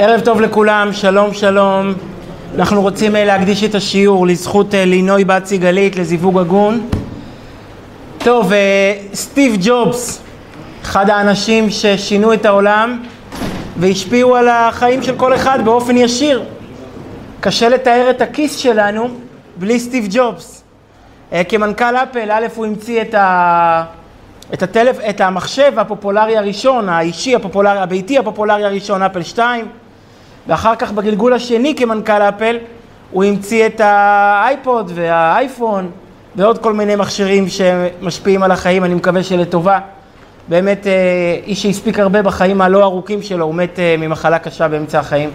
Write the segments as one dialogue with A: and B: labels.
A: ערב טוב לכולם, שלום שלום. אנחנו רוצים אה, להקדיש את השיעור לזכות אה, לינוי בת סיגלית לזיווג הגון. טוב, אה, סטיב ג'ובס, אחד האנשים ששינו את העולם והשפיעו על החיים של כל אחד באופן ישיר. קשה לתאר את הכיס שלנו בלי סטיב ג'ובס. כמנכ"ל אפל, א', הוא המציא את, ה... את, הטלפ... את המחשב הפופולרי הראשון, האישי הפופולרי, הביתי הפופולרי הראשון, אפל 2, ואחר כך בגלגול השני כמנכ"ל אפל הוא המציא את האייפוד והאייפון ועוד כל מיני מכשירים שמשפיעים על החיים, אני מקווה שלטובה. באמת אה, איש שהספיק הרבה בחיים הלא ארוכים שלו, הוא מת אה, ממחלה קשה באמצע החיים.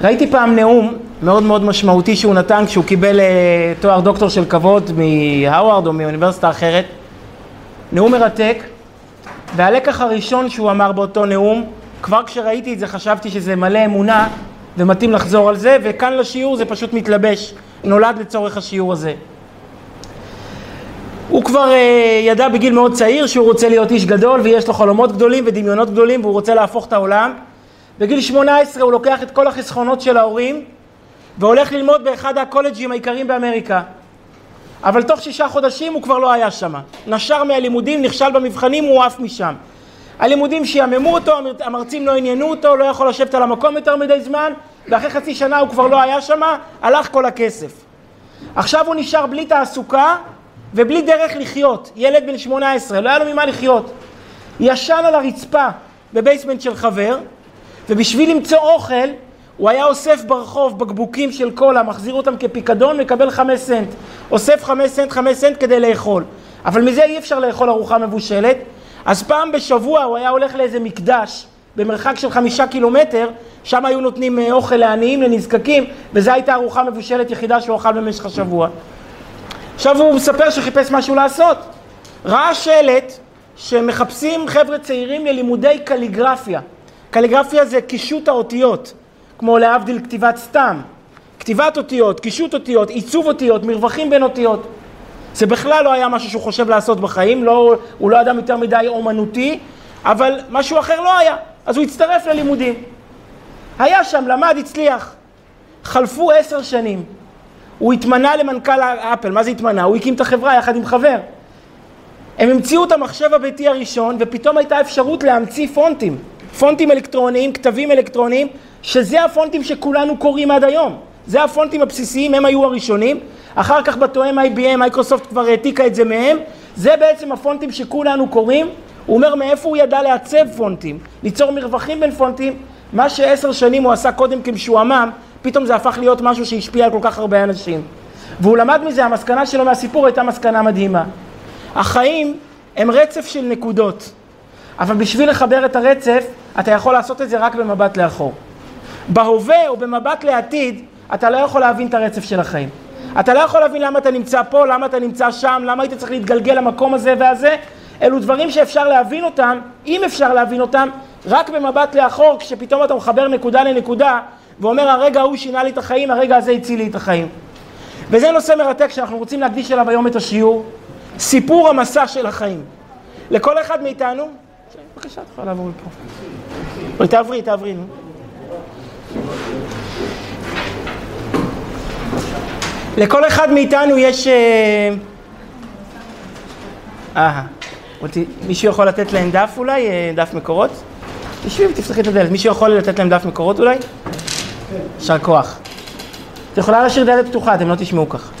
A: ראיתי פעם נאום מאוד מאוד משמעותי שהוא נתן כשהוא קיבל אה, תואר דוקטור של כבוד מהאווארד או מאוניברסיטה אחרת. נאום מרתק, והלקח הראשון שהוא אמר באותו נאום כבר כשראיתי את זה חשבתי שזה מלא אמונה ומתאים לחזור על זה, וכאן לשיעור זה פשוט מתלבש, נולד לצורך השיעור הזה. הוא כבר uh, ידע בגיל מאוד צעיר שהוא רוצה להיות איש גדול ויש לו חלומות גדולים ודמיונות גדולים והוא רוצה להפוך את העולם. בגיל 18 הוא לוקח את כל החסכונות של ההורים והולך ללמוד באחד הקולג'ים העיקריים באמריקה. אבל תוך שישה חודשים הוא כבר לא היה שם. נשר מהלימודים, נכשל במבחנים, הוא עף משם. הלימודים שיעממו אותו, המרצים לא עניינו אותו, לא יכול לשבת על המקום יותר מדי זמן, ואחרי חצי שנה הוא כבר לא היה שם, הלך כל הכסף. עכשיו הוא נשאר בלי תעסוקה ובלי דרך לחיות. ילד בן 18, לא היה לו ממה לחיות. ישן על הרצפה בבייסמנט של חבר, ובשביל למצוא אוכל, הוא היה אוסף ברחוב בקבוקים של קולה, מחזיר אותם כפיקדון, מקבל חמש סנט. אוסף חמש סנט, חמש סנט כדי לאכול. אבל מזה אי אפשר לאכול ארוחה מבושלת, אז פעם בשבוע הוא היה הולך לאיזה מקדש במרחק של חמישה קילומטר, שם היו נותנים אה, אוכל לעניים, לנזקקים, וזו הייתה ארוחה מבושלת יחידה שהוא אכל במשך השבוע. עכשיו הוא מספר שחיפש משהו לעשות. ראה שלט שמחפשים חבר'ה צעירים ללימודי קליגרפיה. קליגרפיה זה קישוט האותיות, כמו להבדיל כתיבת סתם. כתיבת אותיות, קישוט אותיות, עיצוב אותיות, מרווחים בין אותיות. זה בכלל לא היה משהו שהוא חושב לעשות בחיים, לא, הוא לא אדם יותר מדי אומנותי, אבל משהו אחר לא היה, אז הוא הצטרף ללימודים. היה שם, למד, הצליח. חלפו עשר שנים. הוא התמנה למנכ"ל אפל, מה זה התמנה? הוא הקים את החברה יחד עם חבר. הם המציאו את המחשב הביתי הראשון, ופתאום הייתה אפשרות להמציא פונטים. פונטים אלקטרוניים, כתבים אלקטרוניים, שזה הפונטים שכולנו קוראים עד היום. זה הפונטים הבסיסיים, הם היו הראשונים. אחר כך בתואם IBM, מייקרוסופט כבר העתיקה את זה מהם. זה בעצם הפונטים שכולנו קוראים. הוא אומר מאיפה הוא ידע לעצב פונטים, ליצור מרווחים בין פונטים. מה שעשר שנים הוא עשה קודם כמשועמם, פתאום זה הפך להיות משהו שהשפיע על כל כך הרבה אנשים. והוא למד מזה, המסקנה שלו מהסיפור הייתה מסקנה מדהימה. החיים הם רצף של נקודות, אבל בשביל לחבר את הרצף, אתה יכול לעשות את זה רק במבט לאחור. בהווה או במבט לעתיד, אתה לא יכול להבין את הרצף של החיים. אתה לא יכול להבין למה אתה נמצא פה, למה אתה נמצא שם, למה היית צריך להתגלגל למקום הזה והזה. אלו דברים שאפשר להבין אותם, אם אפשר להבין אותם, רק במבט לאחור, כשפתאום אתה מחבר נקודה לנקודה, ואומר הרגע ההוא שינה לי את החיים, הרגע הזה הציל לי את החיים. וזה נושא מרתק שאנחנו רוצים להקדיש אליו היום את השיעור, סיפור המסע של החיים. לכל אחד מאיתנו, בבקשה, את יכולה לעבור לפה. תעברי, תעברי, נו. לכל אחד מאיתנו יש... אה, אה מישהו יכול לתת להם דף אולי? אה, דף מקורות? תשבי ותפתחי את הדלת. מישהו יכול לתת להם דף מקורות אולי? יישר כוח. את יכולה להשאיר דלת פתוחה, אתם לא תשמעו ככה.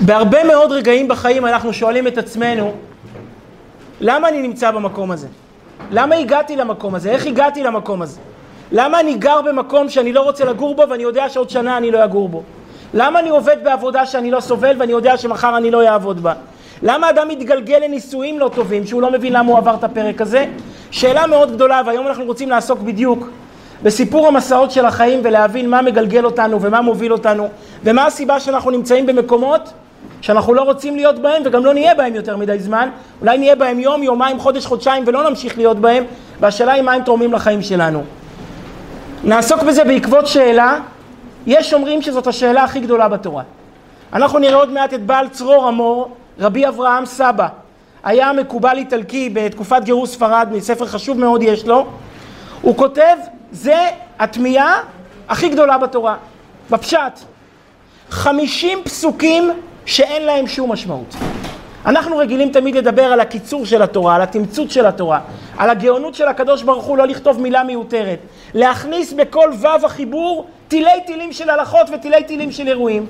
A: בהרבה מאוד רגעים בחיים אנחנו שואלים את עצמנו, למה אני נמצא במקום הזה? למה הגעתי למקום הזה? איך הגעתי למקום הזה? למה אני גר במקום שאני לא רוצה לגור בו ואני יודע שעוד שנה אני לא אגור בו? למה אני עובד בעבודה שאני לא סובל ואני יודע שמחר אני לא אעבוד בה? למה אדם מתגלגל לנישואים לא טובים שהוא לא מבין למה הוא עבר את הפרק הזה? שאלה מאוד גדולה והיום אנחנו רוצים לעסוק בדיוק בסיפור המסעות של החיים ולהבין מה מגלגל אותנו ומה מוביל אותנו ומה הסיבה שאנחנו נמצאים במקומות שאנחנו לא רוצים להיות בהם וגם לא נהיה בהם יותר מדי זמן, אולי נהיה בהם יום, יומיים, חודש, חודשיים ולא נמשיך להיות בהם, והשאלה היא מה הם תורמים לחיים שלנו. נעסוק בזה בעקבות שאלה, יש אומרים שזאת השאלה הכי גדולה בתורה. אנחנו נראה עוד מעט את בעל צרור המור רבי אברהם סבא, היה מקובל איטלקי בתקופת גירוש ספרד, מספר חשוב מאוד יש לו, הוא כותב, זה התמיהה הכי גדולה בתורה, בפשט. חמישים פסוקים שאין להם שום משמעות. אנחנו רגילים תמיד לדבר על הקיצור של התורה, על התמצות של התורה, על הגאונות של הקדוש ברוך הוא לא לכתוב מילה מיותרת, להכניס בכל ו' החיבור תילי תילים של הלכות ותילי תילים של אירועים.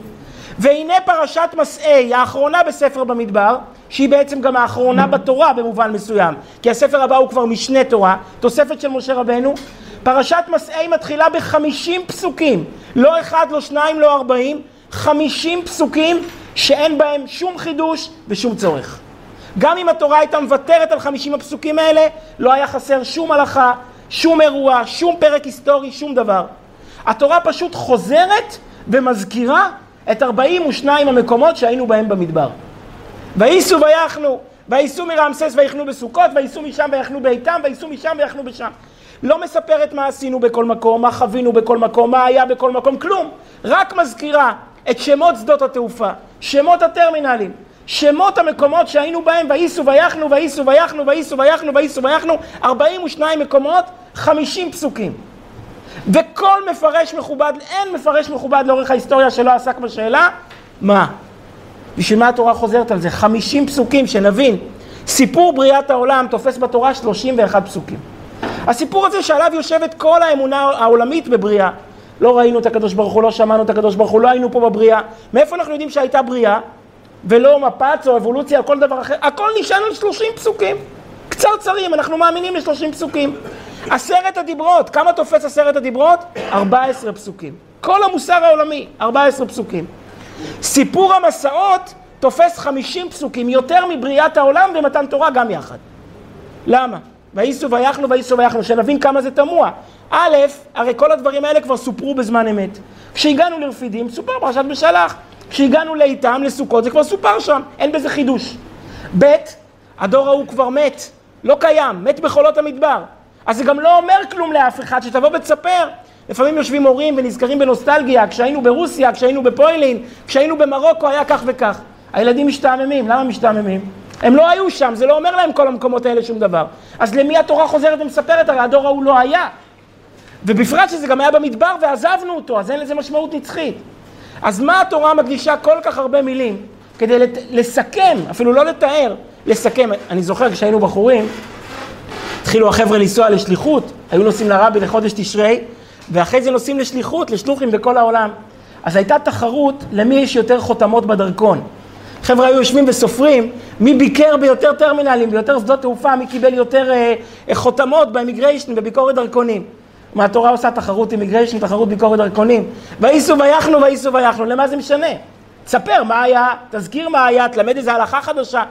A: והנה פרשת מסעי, האחרונה בספר במדבר, שהיא בעצם גם האחרונה בתורה במובן מסוים, כי הספר הבא הוא כבר משנה תורה, תוספת של משה רבנו. פרשת מסעי מתחילה בחמישים פסוקים, לא אחד, לא שניים, לא ארבעים, חמישים פסוקים שאין בהם שום חידוש ושום צורך. גם אם התורה הייתה מוותרת על חמישים הפסוקים האלה, לא היה חסר שום הלכה, שום אירוע, שום פרק היסטורי, שום דבר. התורה פשוט חוזרת ומזכירה את 42 המקומות שהיינו בהם במדבר. וייסעו ויחנו, וייסעו מרעמסס ויחנו בסוכות, וייסעו משם ויחנו באיתם, וייסעו משם ויחנו בשם. לא מספרת מה עשינו בכל מקום, מה חווינו בכל מקום, מה היה בכל מקום, כלום. רק מזכירה את שמות שדות התעופה, שמות הטרמינלים, שמות המקומות שהיינו בהם, וייסעו ויחנו, וייסעו ויחנו, וייסעו ויחנו, וייסעו ויחנו, 42 מקומות, 50 פסוקים. וכל מפרש מכובד, אין מפרש מכובד לאורך ההיסטוריה שלא עסק בשאלה, מה? בשביל מה התורה חוזרת על זה? 50 פסוקים, שנבין. סיפור בריאת העולם תופס בתורה 31 פסוקים. הסיפור הזה שעליו יושבת כל האמונה העולמית בבריאה. לא ראינו את הקדוש ברוך הוא, לא שמענו את הקדוש ברוך הוא, לא היינו פה בבריאה. מאיפה אנחנו יודעים שהייתה בריאה? ולא מפץ או אבולוציה או כל דבר אחר. הכל נשען על 30 פסוקים. קצרצרים, אנחנו מאמינים ל-30 פסוקים. עשרת הדיברות, כמה תופס עשרת הדיברות? 14 פסוקים. כל המוסר העולמי, 14 פסוקים. סיפור המסעות תופס 50 פסוקים, יותר מבריאת העולם ומתן תורה גם יחד. למה? וייסו ויחנו וייסו ויחנו, שנבין כמה זה תמוה. א', הרי כל הדברים האלה כבר סופרו בזמן אמת. כשהגענו לרפידים, סופר פרשת בשלח. כשהגענו לאיתם, לסוכות, זה כבר סופר שם, אין בזה חידוש. ב', הדור ההוא כבר מת, לא קיים, מת בחולות המדבר. אז זה גם לא אומר כלום לאף אחד, שתבוא ותספר. לפעמים יושבים הורים ונזכרים בנוסטלגיה, כשהיינו ברוסיה, כשהיינו בפוילין, כשהיינו במרוקו היה כך וכך. הילדים משתעממים, למה משתעממים? הם לא היו שם, זה לא אומר להם כל המקומות האלה שום דבר. אז למי התורה חוזרת ומספרת? הרי הדור ההוא לא היה. ובפרט שזה גם היה במדבר ועזבנו אותו, אז אין לזה משמעות נצחית. אז מה התורה מקדישה כל כך הרבה מילים כדי לסכם, אפילו לא לתאר, לסכם. אני זוכר כשהיינו בחורים, התחילו החבר'ה לנסוע לשליחות, היו נוסעים לרבי לחודש תשרי, ואחרי זה נוסעים לשליחות, לשלוחים בכל העולם. אז הייתה תחרות למי יש יותר חותמות בדרכון. חבר'ה היו יושבים וסופרים מי ביקר ביותר טרמינלים, ביותר שדות תעופה, מי קיבל יותר אה, אה חותמות באמיגריישן, בביקורת דרכונים. מהתורה עושה תחרות אימיגריישן, תחרות ביקורת דרכונים. וייסעו ויחנו, וייסעו ויחנו, למה זה משנה? תספר מה היה, תזכיר מה היה, תלמד איזה הלכה חדשה.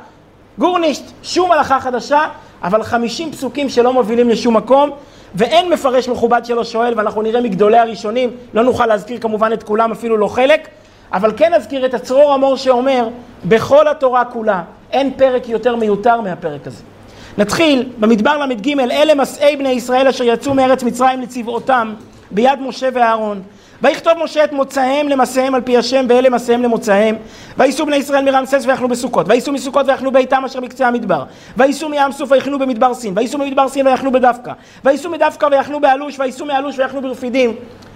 A: גורנישט, שום הלכה חדשה, אבל חמישים פסוקים שלא מובילים לשום מקום, ואין מפרש מכובד שלא שואל, ואנחנו נראה מגדולי הראשונים, לא נוכל להזכיר כמובן את כולם, אפילו לא חלק, אבל כן נזכיר את הצרור המור שאומר, בכל התורה כולה, אין פרק יותר מיותר מהפרק הזה. נתחיל במדבר ל"ג, אלה מסעי בני ישראל אשר יצאו מארץ מצרים לצבאותם ביד משה ואהרון. ויכתוב משה את מוצאיהם למסעיהם על פי השם ואלה מסעיהם למוצאיהם. וייסעו בני ישראל מרמסס ויחנו בסוכות. וייסעו מסוכות ויחנו ביתם אשר בקצה המדבר. וייסעו מים סוף ויחנו במדבר סין. וייסעו ממדבר סין ויחנו בדווקא. וייסעו מדווקא ויחנו באלוש וייסעו מאלוש ויחנו ברפידים.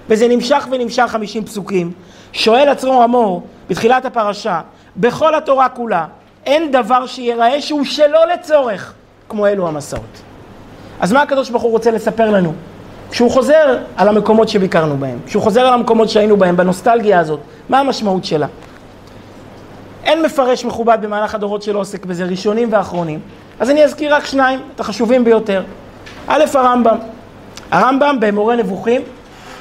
A: וזה נמשך ונמשך חמישים פסוקים. שואל הצרור המור בתחילת הפרשה בכל התורה כולה אין דבר שיראה שהוא שלא לצורך כמו אלו המסעות. אז מה הקדוש ברוך הוא רוצה לספר לנו? כשהוא חוזר על המקומות שביקרנו בהם, כשהוא חוזר על המקומות שהיינו בהם, בנוסטלגיה הזאת, מה המשמעות שלה? אין מפרש מכובד במהלך הדורות שלא עוסק בזה, ראשונים ואחרונים. אז אני אזכיר רק שניים, את החשובים ביותר. א', הרמב"ם. הרמב"ם במורה נבוכים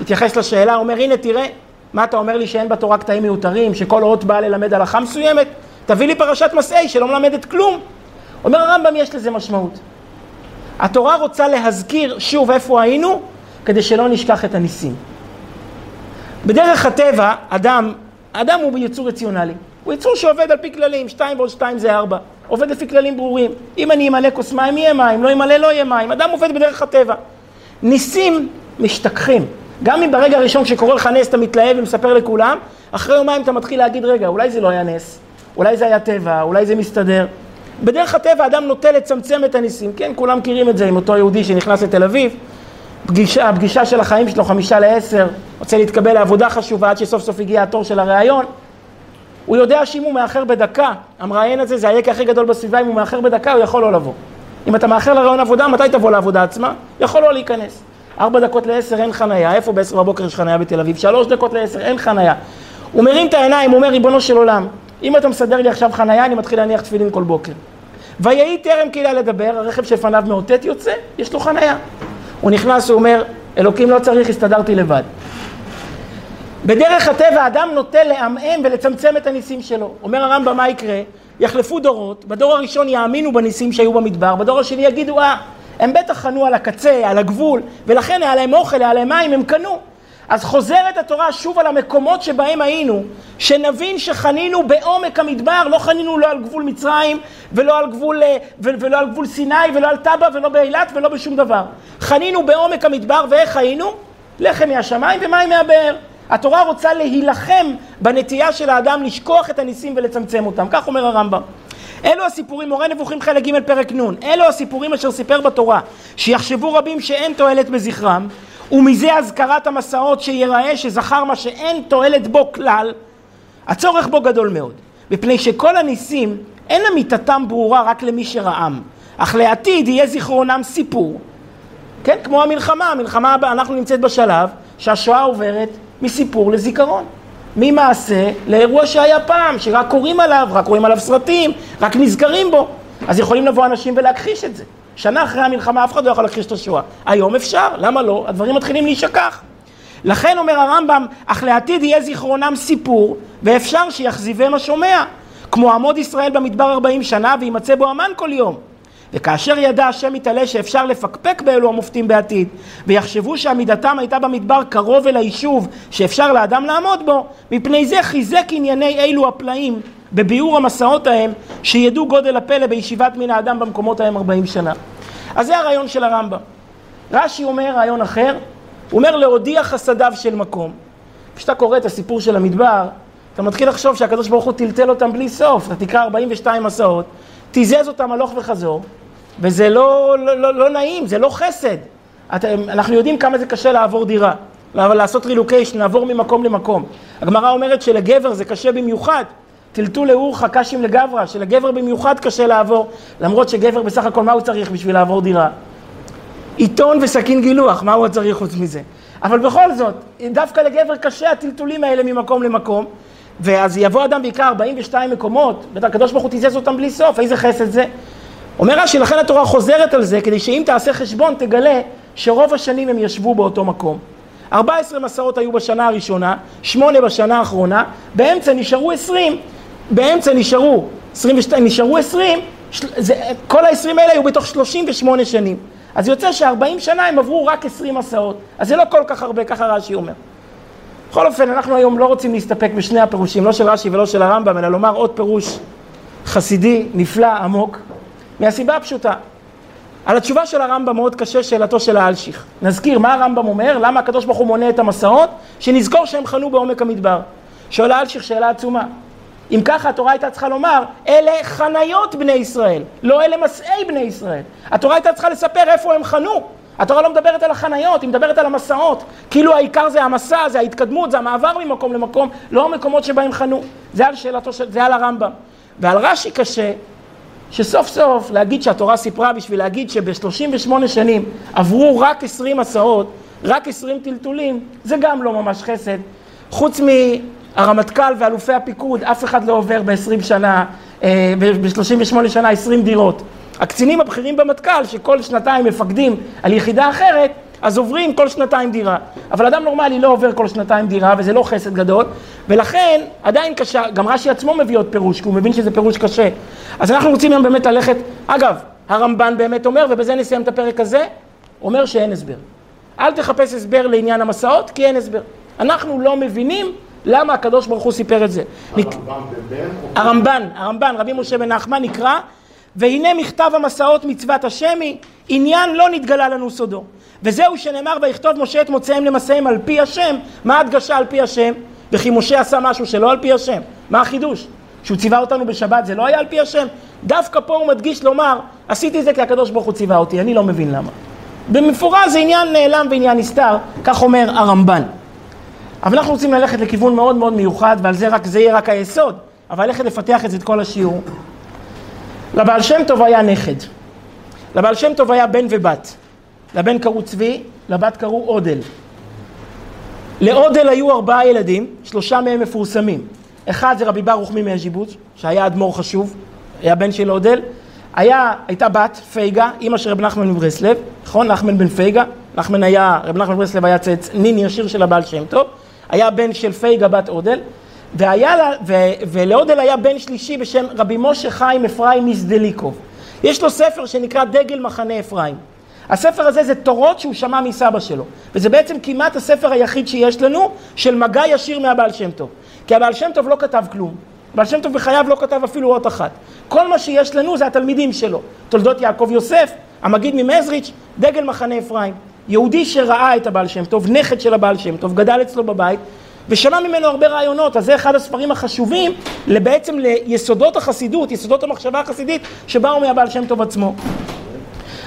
A: התייחס לשאלה, אומר, הנה תראה, מה אתה אומר לי שאין בתורה קטעים מיותרים, שכל אות באה ללמד הלכה מסוימת? תביא לי פרשת מסעי שלא מלמדת כלום. אומר הרמב"ם, יש לזה משמעות. התורה רוצה להזכיר שוב איפה היינו, כדי שלא נשכח את הניסים. בדרך הטבע, אדם, אדם הוא יצור רציונלי. הוא יצור שעובד על פי כללים, שתיים ועוד שתיים זה ארבע. עובד לפי כללים ברורים. אם אני אמלא כוס מים, יהיה מים, לא אמלא, לא יהיה מים. אדם עובד בדרך הטבע. ניסים משתכחים. גם אם ברגע הראשון כשקורה לך נס אתה מתלהב ומספר לכולם, אחרי יומיים אתה מתחיל להגיד, רגע, אולי זה לא היה נס. אולי זה היה טבע, אולי זה מסתדר. בדרך הטבע אדם נוטה לצמצם את הניסים, כן, כולם מכירים את זה עם אותו יהודי שנכנס לתל אביב, פגישה, הפגישה של החיים שלו חמישה לעשר, רוצה להתקבל לעבודה חשובה עד שסוף סוף הגיע התור של הראיון. הוא יודע שאם הוא מאחר בדקה, המראיין הזה זה היקר הכי גדול בסביבה, אם הוא מאחר בדקה הוא יכול לא לבוא. אם אתה מאחר לראיון עבודה, מתי תבוא לעבודה עצמה? יכול לא להיכנס. ארבע דקות לעשר אין חנייה, איפה בעשר בבוקר יש חנייה בתל אביב? שלוש דקות לעשר אין חנייה. הוא מרים את העיניים, הוא אומר, ריבונו של עולם, אם אתה מסדר לי עכשיו חנייה, אני מתחיל להניח תפילין כל בוקר. ויהי טרם קהילה לדבר, הרכב שלפניו מאותת יוצא, יש לו חנייה. הוא נכנס, הוא אומר, אלוקים לא צריך, הסתדרתי לבד. בדרך הטבע האדם נוטה לעמעם ולצמצם את הניסים שלו. אומר הרמב"ם, מה יקרה? יחלפו דורות, בדור הראשון יאמינו בניסים שהיו במדבר, בדור השני יגידו, אה, הם בטח חנו על הקצה, על הגבול, ולכן היה להם אוכל, היה להם מים, הם קנו. אז חוזרת התורה שוב על המקומות שבהם היינו, שנבין שחנינו בעומק המדבר, לא חנינו לא על גבול מצרים, ולא על גבול, אה, ולא על גבול סיני, ולא על טאבה, ולא באילת, ולא בשום דבר. חנינו בעומק המדבר, ואיך היינו? לחם מהשמיים ומים מהבאר. התורה רוצה להילחם בנטייה של האדם לשכוח את הניסים ולצמצם אותם, כך אומר הרמב"ם. אלו הסיפורים, מורה נבוכים חלק ג' פרק נ', אלו הסיפורים אשר סיפר בתורה, שיחשבו רבים שאין תועלת בזכרם, ומזה אזכרת המסעות שיראה שזכר מה שאין תועלת בו כלל, הצורך בו גדול מאוד, מפני שכל הניסים אין אמיתתם ברורה רק למי שראם, אך לעתיד יהיה זיכרונם סיפור, כן, כמו המלחמה, המלחמה אנחנו נמצאת בשלב שהשואה עוברת מסיפור לזיכרון. ממעשה לאירוע שהיה פעם, שרק קוראים עליו, רק רואים עליו סרטים, רק נזכרים בו. אז יכולים לבוא אנשים ולהכחיש את זה. שנה אחרי המלחמה אף אחד לא יכול להכחיש את השואה. היום אפשר, למה לא? הדברים מתחילים להישכח. לכן אומר הרמב"ם, אך לעתיד יהיה זיכרונם סיפור, ואפשר שיחזיבם השומע. כמו עמוד ישראל במדבר ארבעים שנה, וימצא בו המן כל יום. וכאשר ידע השם יתעלה שאפשר לפקפק באלו המופתים בעתיד, ויחשבו שעמידתם הייתה במדבר קרוב אל היישוב שאפשר לאדם לעמוד בו, מפני זה חיזק ענייני אלו הפלאים בביאור המסעות ההם, שידעו גודל הפלא בישיבת מן האדם במקומות ההם ארבעים שנה. אז זה הרעיון של הרמב"ם. רש"י אומר רעיון אחר, הוא אומר להודיע חסדיו של מקום. כשאתה קורא את הסיפור של המדבר, אתה מתחיל לחשוב שהקדוש ברוך הוא טלטל אותם בלי סוף. אתה תקרא 42 מסעות, תיזז אותם הלוך וחזור, וזה לא, לא, לא, לא נעים, זה לא חסד. את, אנחנו יודעים כמה זה קשה לעבור דירה, לעשות רילוקיישן, לעבור ממקום למקום. הגמרא אומרת שלגבר זה קשה במיוחד, טלטול לאורחא קשים לגברא, שלגבר במיוחד קשה לעבור, למרות שגבר בסך הכל מה הוא צריך בשביל לעבור דירה? עיתון וסכין גילוח, מה הוא צריך חוץ מזה? אבל בכל זאת, דווקא לגבר קשה הטלטולים האלה ממקום למקום, ואז יבוא אדם ויקרא 42 מקומות, והקדוש ברוך הוא תיזז אותם בלי סוף, איזה חסד זה? אומר רש"י, לכן התורה חוזרת על זה, כדי שאם תעשה חשבון, תגלה שרוב השנים הם ישבו באותו מקום. 14 מסעות היו בשנה הראשונה, 8 בשנה האחרונה, באמצע נשארו 20, באמצע נשארו 22, נשארו 20, זה, כל ה-20 האלה היו בתוך 38 שנים. אז יוצא ש-40 שנה הם עברו רק 20 מסעות, אז זה לא כל כך הרבה, ככה רש"י אומר. בכל אופן, אנחנו היום לא רוצים להסתפק בשני הפירושים, לא של רש"י ולא של הרמב"ם, אלא לומר עוד פירוש חסידי, נפלא, עמוק, מהסיבה הפשוטה. על התשובה של הרמב"ם מאוד קשה שאלתו של האלשיך. נזכיר מה הרמב"ם אומר, למה הקדוש ברוך הוא מונה את המסעות, שנזכור שהם חנו בעומק המדבר. שואל האלשיך שאלה עצומה. אם ככה התורה הייתה צריכה לומר, אלה חניות בני ישראל, לא אלה מסעי בני ישראל. התורה הייתה צריכה לספר איפה הם חנו. התורה לא מדברת על החניות, היא מדברת על המסעות. כאילו העיקר זה המסע, זה ההתקדמות, זה המעבר ממקום למקום, לא המקומות שבהם חנו. זה על שאלתו של, זה על הרמב"ם. ועל רש"י קשה, שסוף סוף להגיד שהתורה סיפרה בשביל להגיד שב-38 שנים עברו רק 20 מסעות, רק 20 טלטולים, זה גם לא ממש חסד. חוץ מהרמטכ"ל ואלופי הפיקוד, אף אחד לא עובר ב-20 שנה, אה, ב-38 שנה 20 דירות. הקצינים הבכירים במטכ"ל, שכל שנתיים מפקדים על יחידה אחרת, אז עוברים כל שנתיים דירה. אבל אדם נורמלי לא עובר כל שנתיים דירה, וזה לא חסד גדול, ולכן עדיין קשה, גם רש"י עצמו מביא עוד פירוש, כי הוא מבין שזה פירוש קשה. אז אנחנו רוצים היום באמת ללכת, אגב, הרמב"ן באמת אומר, ובזה נסיים את הפרק הזה, אומר שאין הסבר. אל תחפש הסבר לעניין המסעות, כי אין הסבר. אנחנו לא מבינים למה הקדוש ברוך הוא סיפר את זה. הרמב"ן, הרמב"ן, רבי משה בן נחמן נקרא והנה מכתב המסעות מצוות השמי, עניין לא נתגלה לנו סודו. וזהו שנאמר ויכתוב משה את מוצאיהם למסעיהם על פי השם, מה ההדגשה על פי השם? וכי משה עשה משהו שלא על פי השם, מה החידוש? שהוא ציווה אותנו בשבת, זה לא היה על פי השם. דווקא פה הוא מדגיש לומר, עשיתי זה כי הקדוש ברוך הוא ציווה אותי, אני לא מבין למה. במפורש זה עניין נעלם ועניין נסתר, כך אומר הרמב"ן. אבל אנחנו רוצים ללכת לכיוון מאוד מאוד מיוחד, ועל זה רק, זה יהיה רק היסוד, אבל ללכת לפתח את זה את כל השיעור. לבעל שם טוב היה נכד. לבעל שם טוב היה בן ובת. לבן קראו צבי, לבת קראו אודל. לאודל היו ארבעה ילדים, שלושה מהם מפורסמים. אחד זה רבי ברוך ממז'יבוץ, שהיה אדמו"ר חשוב, היה בן של אודל. היה, הייתה בת, פייגה, אימא של רב נחמן מברסלב, נכון? נחמן בן פייגה. נחמן היה, רב נחמן מברסלב היה צאצ נין ישיר של הבעל שם טוב. היה בן של פייגה בת אודל. והיה לה, ו, ולאודל היה בן שלישי בשם רבי משה חיים אפרים מזדליקוב. יש לו ספר שנקרא דגל מחנה אפרים. הספר הזה זה תורות שהוא שמע מסבא שלו, וזה בעצם כמעט הספר היחיד שיש לנו של מגע ישיר מהבעל שם טוב. כי הבעל שם טוב לא כתב כלום. הבעל שם טוב בחייו לא כתב אפילו אות אחת. כל מה שיש לנו זה התלמידים שלו. תולדות יעקב יוסף, המגיד ממזריץ', דגל מחנה אפרים. יהודי שראה את הבעל שם טוב, נכד של הבעל שם טוב, גדל אצלו בבית, ושמע ממנו הרבה רעיונות, אז זה אחד הספרים החשובים בעצם ליסודות החסידות, יסודות המחשבה החסידית שבאו מהבעל שם טוב עצמו.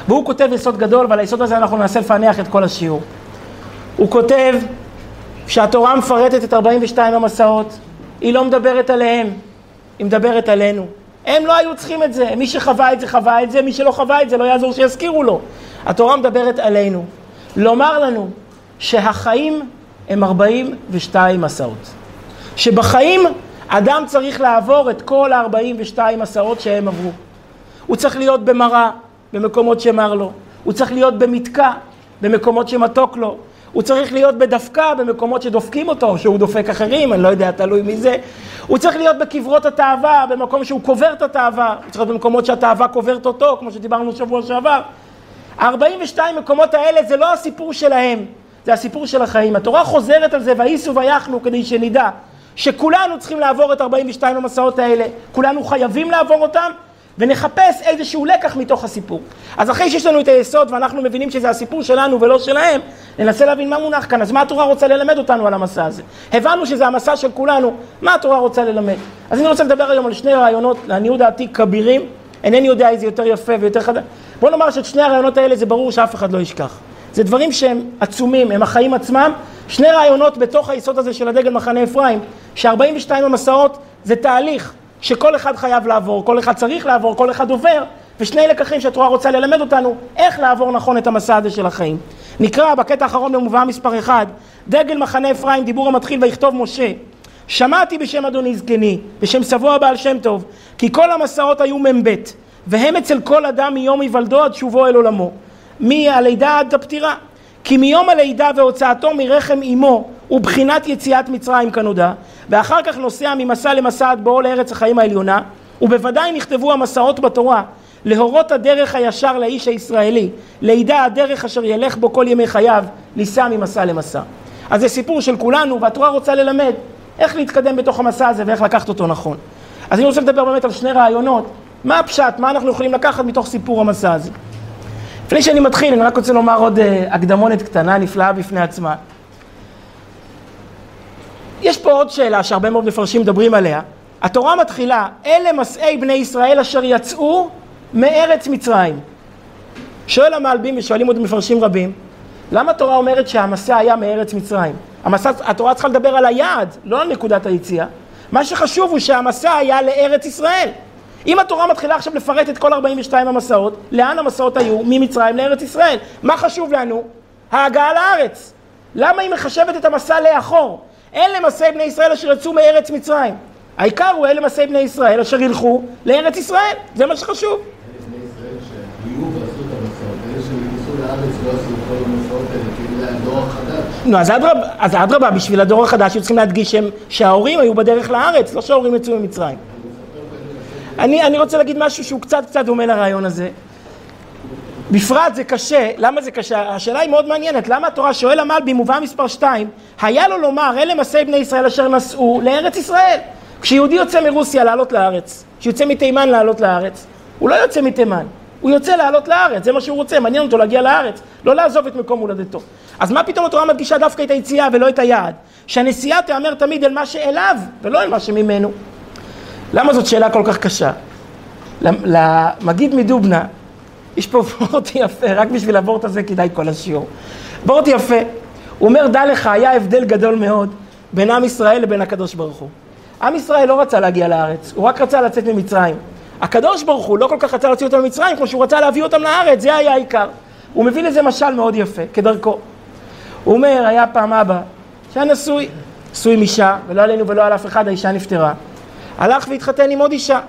A: והוא כותב יסוד גדול, ועל היסוד הזה אנחנו ננסה לפענח את כל השיעור. הוא כותב שהתורה מפרטת את 42 המסעות, היא לא מדברת עליהם, היא מדברת עלינו. הם לא היו צריכים את זה, מי שחווה את זה חווה את זה, מי שלא חווה את זה לא יעזור שיזכירו לו. התורה מדברת עלינו. לומר לנו שהחיים הם 42 מסעות. שבחיים אדם צריך לעבור את כל ה-42 מסעות שהם עברו. הוא צריך להיות במראה, במקומות שמר לו. הוא צריך להיות במתקע, במקומות שמתוק לו. הוא צריך להיות בדפקה, במקומות שדופקים אותו, או שהוא דופק אחרים, אני לא יודע, תלוי מי זה. הוא צריך להיות בקברות התאווה, במקום שהוא קובר את התאווה. הוא צריך להיות במקומות שהתאווה קוברת אותו, כמו שדיברנו שבוע שעבר. ה-42 מקומות האלה זה לא הסיפור שלהם, זה הסיפור של החיים. התורה חוזרת על זה, וייסו ויחנו, כדי שנדע שכולנו צריכים לעבור את 42 המסעות האלה, כולנו חייבים לעבור אותם, ונחפש איזשהו לקח מתוך הסיפור. אז אחרי שיש לנו את היסוד ואנחנו מבינים שזה הסיפור שלנו ולא שלהם, ננסה להבין מה מונח כאן. אז מה התורה רוצה ללמד אותנו על המסע הזה? הבנו שזה המסע של כולנו, מה התורה רוצה ללמד? אז אני רוצה לדבר היום על שני רעיונות, לעניות דעתי, כבירים. אינני יודע איזה יותר יפה ויותר חדש. בוא נאמר שאת שני הרעיונות האלה זה ברור שאף אחד לא ישכח. זה דברים שהם עצומים, הם החיים עצמם. שני רעיונות בתוך היסוד הזה של הדגל מחנה אפרים, ש-42 המסעות זה תהליך שכל אחד חייב לעבור, כל אחד צריך לעבור, כל אחד עובר, ושני לקחים שהתורה רוצה ללמד אותנו איך לעבור נכון את המסע הזה של החיים. נקרא בקטע האחרון במובאה מספר 1, דגל מחנה אפרים, דיבור המתחיל ויכתוב משה. שמעתי בשם אדוני זקני, בשם סבו הבעל שם טוב, כי כל המסעות היו מ"ב, והם אצל כל אדם מיום היוולדו עד שובו אל עולמו, מהלידה עד הפטירה. כי מיום הלידה והוצאתו מרחם אמו ובחינת יציאת מצרים כנודע, ואחר כך נוסע ממסע למסע עד בואו לארץ החיים העליונה, ובוודאי נכתבו המסעות בתורה להורות הדרך הישר לאיש הישראלי, לידע הדרך אשר ילך בו כל ימי חייו, ליסע ממסע למסע. אז זה סיפור של כולנו, והתורה רוצה ללמד איך להתקדם בתוך המסע הזה ואיך לקחת אותו נכון. אז אני רוצה לדבר באמת על שני רעיונות, מה הפשט, מה אנחנו יכולים לקחת מתוך סיפור המסע הזה. לפני שאני מתחיל, אני רק רוצה לומר עוד uh, הקדמונת קטנה, נפלאה בפני עצמה. יש פה עוד שאלה שהרבה מאוד מפרשים מדברים עליה. התורה מתחילה, אלה מסעי בני ישראל אשר יצאו מארץ מצרים. שואל המעלבים ושואלים עוד מפרשים רבים, למה התורה אומרת שהמסע היה מארץ מצרים? המסע, התורה צריכה לדבר על היעד, לא על נקודת היציאה. מה שחשוב הוא שהמסע היה לארץ ישראל. אם התורה מתחילה עכשיו לפרט את כל 42 המסעות, לאן המסעות היו? ממצרים לארץ ישראל. מה חשוב לנו? ההגעה לארץ. למה היא מחשבת את המסע לאחור? אלה מסעי בני ישראל אשר יצאו מארץ מצרים. העיקר הוא אלה מסעי בני ישראל אשר ילכו לארץ ישראל, זה מה שחשוב. נו, אז אדרבה, בשביל הדור החדש היו צריכים להדגיש שההורים היו בדרך לארץ, לא שההורים יצאו ממצרים. אני, אני רוצה להגיד משהו שהוא קצת קצת דומה לרעיון הזה. בפרט זה קשה, למה זה קשה? השאלה היא מאוד מעניינת, למה התורה שואל המל במובא מספר 2, היה לו לומר אלה מסעי בני ישראל אשר נסעו לארץ ישראל. כשיהודי יוצא מרוסיה לעלות לארץ, כשיוצא מתימן לעלות לארץ, הוא לא יוצא מתימן, הוא יוצא לעלות לארץ, זה מה שהוא רוצה, מעניין אותו להגיע לארץ, לא לעזוב את מקום הולדתו. אז מה פתאום התורה מדגישה דווקא את היציאה ולא את היעד? שהנסיעה תיאמר תמיד אל מה שאליו ולא אל מה שממנו. למה זאת שאלה כל כך קשה? למגיד מדובנה, יש פה וורט יפה, רק בשביל הוורט הזה כדאי כל השיעור. וורט יפה, הוא אומר, דע לך, היה הבדל גדול מאוד בין עם ישראל לבין הקדוש ברוך הוא. עם ישראל לא רצה להגיע לארץ, הוא רק רצה לצאת ממצרים. הקדוש ברוך הוא לא כל כך רצה להוציא אותם ממצרים, כמו שהוא רצה להביא אותם לארץ, זה היה העיקר. הוא מביא לזה משל מאוד יפה, כדרכו. הוא אומר, היה פעם אבא שהיה נשוי, נשוי עם אישה, ולא עלינו ולא על אף אחד, האישה נפטרה. הלך והתחתן עם עוד אישה,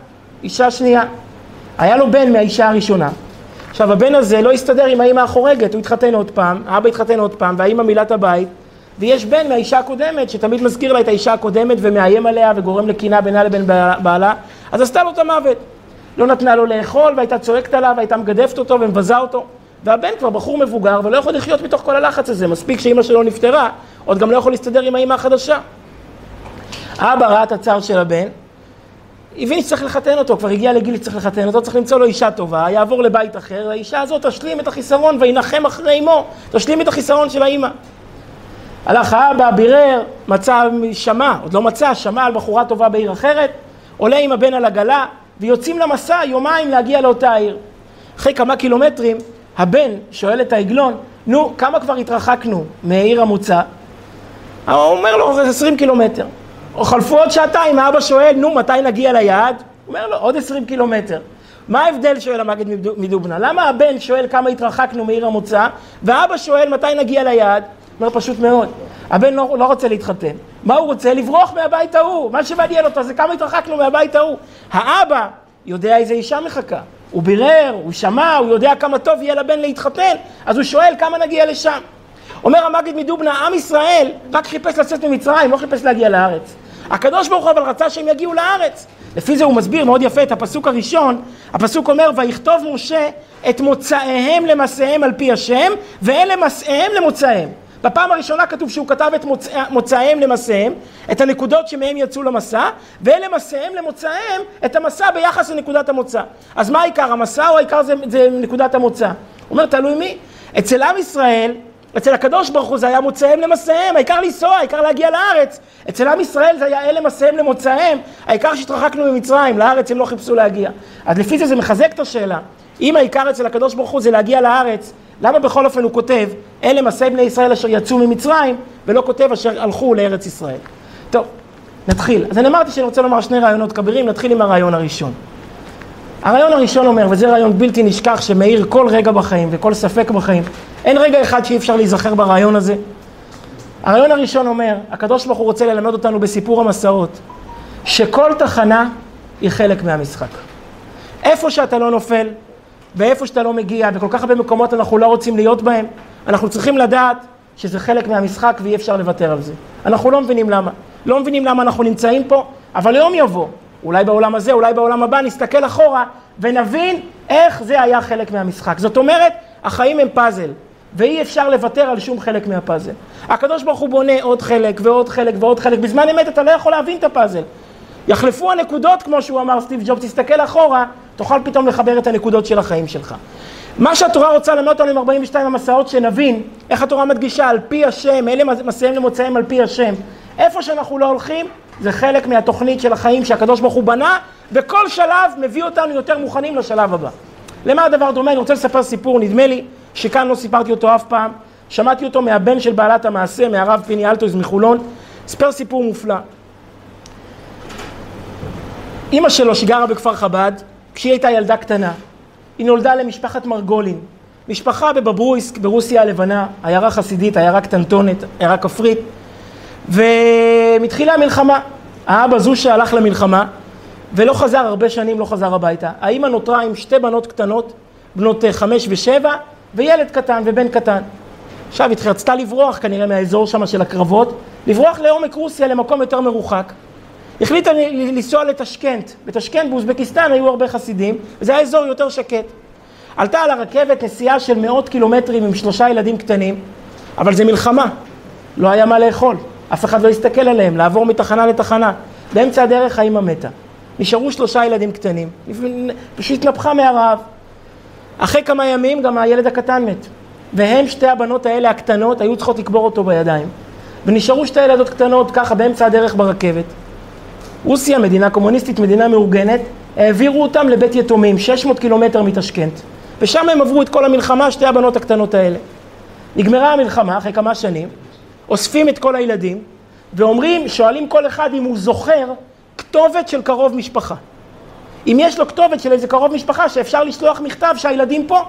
A: אישה שנייה. היה לו בן מהאישה הראשונה. עכשיו, הבן הזה לא הסתדר עם האימא החורגת, הוא התחתן עוד פעם, האבא התחתן עוד פעם, והאימא מילא הבית, ויש בן מהאישה הקודמת, שתמיד מזכיר לה את האישה הקודמת ומאיים עליה וגורם לקינה בינה לבין בעלה, אז עשתה לו את המוות. לא נתנה לו לאכול, והייתה צועקת עליו, והייתה מגדפת אותו ומבזה אותו. והבן כבר בחור מבוגר ולא יכול לחיות מתוך כל הלחץ הזה, מספיק שאימא שלו נפטרה, עוד גם לא יכול להסתדר עם האימא החדשה. האבא ראה את הצער של הבן, הבין שצריך לחתן אותו, כבר הגיע לגיל שצריך לחתן אותו, צריך למצוא לו אישה טובה, יעבור לבית אחר, האישה הזאת תשלים את החיסרון וינחם אחרי אמו, תשלים את החיסרון של האימא. הלך האבא, בירר, מצא, שמע, עוד לא מצא, שמע על בחורה טובה בעיר אחרת, עולה עם הבן על עגלה, ויוצאים למסע יומיים להגיע לאותה עיר. אחרי כמה קילומטרים, הבן שואל את העגלון, נו, כמה כבר התרחקנו מעיר המוצא? הוא אומר לו, זה 20 קילומטר. או חלפו עוד שעתיים, האבא שואל, נו, מתי נגיע ליעד? הוא אומר לו, עוד 20 קילומטר. מה ההבדל, שואל המגד מדובנה? למה הבן שואל כמה התרחקנו מעיר המוצא, והאבא שואל מתי נגיע ליעד? אומר, פשוט מאוד. הבן לא, לא רוצה להתחתן. מה הוא רוצה? לברוח מהבית ההוא. מה שמעניין אותו זה כמה התרחקנו מהבית ההוא. האבא יודע איזה אישה מחכה. הוא בירר, הוא שמע, הוא יודע כמה טוב יהיה לבן להתחתן, אז הוא שואל כמה נגיע לשם. אומר המגיד מדובנה, עם ישראל רק חיפש לצאת ממצרים, לא חיפש להגיע לארץ. הקדוש ברוך הוא אבל רצה שהם יגיעו לארץ. לפי זה הוא מסביר מאוד יפה את הפסוק הראשון. הפסוק אומר, ויכתוב משה את מוצאיהם למסעיהם על פי השם, ואלה מסעיהם למוצאיהם. בפעם הראשונה כתוב שהוא כתב את מוצא, מוצאיהם למסעיהם, את הנקודות שמהם יצאו למסע, ואלה מסעיהם למוצאיהם, את המסע ביחס לנקודת המוצא. אז מה העיקר, המסע או העיקר זה, זה נקודת המוצא? הוא אומר, תלוי מי. אצל עם ישראל, אצל הקדוש ברוך הוא זה היה מוצאיהם למסעיהם, העיקר לנסוע, העיקר להגיע לארץ. אצל עם ישראל זה היה אלה מסעיהם למוצאיהם, העיקר שהתרחקנו ממצרים, לארץ הם לא חיפשו להגיע. אז לפי זה זה מחזק את השאלה. אם העיקר אצל הקדוש ברוך הוא זה להגיע לארץ, למה בכל אופן הוא כותב, אלה מסעי בני ישראל אשר יצאו ממצרים, ולא כותב אשר הלכו לארץ ישראל. טוב, נתחיל. אז אני אמרתי שאני רוצה לומר שני רעיונות כבירים, נתחיל עם הרעיון הראשון. הרעיון הראשון אומר, וזה רעיון בלתי נשכח שמאיר כל רגע בחיים וכל ספק בחיים, אין רגע אחד שאי אפשר להיזכר ברעיון הזה. הרעיון הראשון אומר, הקדוש ברוך הוא רוצה ללמד אותנו בסיפור המסעות, שכל תחנה היא חלק מהמשחק. איפה שאתה לא נופל, ואיפה שאתה לא מגיע, וכל כך הרבה מקומות אנחנו לא רוצים להיות בהם, אנחנו צריכים לדעת שזה חלק מהמשחק ואי אפשר לוותר על זה. אנחנו לא מבינים למה. לא מבינים למה אנחנו נמצאים פה, אבל יום יבוא, אולי בעולם הזה, אולי בעולם הבא, נסתכל אחורה ונבין איך זה היה חלק מהמשחק. זאת אומרת, החיים הם פאזל, ואי אפשר לוותר על שום חלק מהפאזל. הקדוש ברוך הוא בונה עוד חלק ועוד חלק ועוד חלק. בזמן אמת אתה לא יכול להבין את הפאזל. יחלפו הנקודות, כמו שהוא אמר סטיב ג'וב, תסתכל אחורה, תוכל פתאום לחבר את הנקודות של החיים שלך. מה שהתורה רוצה ללמד אותנו עם 42 המסעות, שנבין איך התורה מדגישה על פי השם, אלה מסעים למוצאיהם על פי השם. איפה שאנחנו לא הולכים, זה חלק מהתוכנית של החיים שהקדוש ברוך הוא בנה, וכל שלב מביא אותנו יותר מוכנים לשלב הבא. למה הדבר דומה? אני רוצה לספר סיפור, נדמה לי שכאן לא סיפרתי אותו אף פעם. שמעתי אותו מהבן של בעלת המעשה, מהרב פיני אלטויז מחולון. סיפר סיפור מופלא. אימא שלו שגרה בכפר חב"ד, כשהיא הייתה ילדה קטנה, היא נולדה למשפחת מרגולין. משפחה בבברויסק, ברוסיה הלבנה, עיירה חסידית, עיירה קטנטונת, עיירה כפרית. ומתחילה המלחמה. האבא זושה הלך למלחמה, ולא חזר הרבה שנים, לא חזר הביתה. האימא נותרה עם שתי בנות קטנות, בנות חמש ושבע, וילד קטן ובן קטן. עכשיו היא רצתה לברוח כנראה מהאזור שם של הקרבות, לברוח לעומק רוסיה למקום יותר מרוחק. החליטה לנסוע לתשכנט. בתשכנט באוזבקיסטן היו הרבה חסידים, וזה היה אזור יותר שקט. עלתה על הרכבת נסיעה של מאות קילומטרים עם שלושה ילדים קטנים, אבל זה מלחמה, לא היה מה לאכול, אף אחד לא הסתכל עליהם, לעבור מתחנה לתחנה. באמצע הדרך האמא מתה. נשארו שלושה ילדים קטנים, פשוט התנפחה מהרעב. אחרי כמה ימים גם הילד הקטן מת. והם, שתי הבנות האלה הקטנות, היו צריכות לקבור אותו בידיים. ונשארו שתי ילדות קטנות ככה באמצע הדרך ברכבת. רוסיה, מדינה קומוניסטית, מדינה מאורגנת, העבירו אותם לבית יתומים, 600 קילומטר מתשכנת. ושם הם עברו את כל המלחמה, שתי הבנות הקטנות האלה. נגמרה המלחמה אחרי כמה שנים, אוספים את כל הילדים, ואומרים, שואלים כל אחד אם הוא זוכר כתובת של קרוב משפחה. אם יש לו כתובת של איזה קרוב משפחה שאפשר לשלוח מכתב שהילדים פה,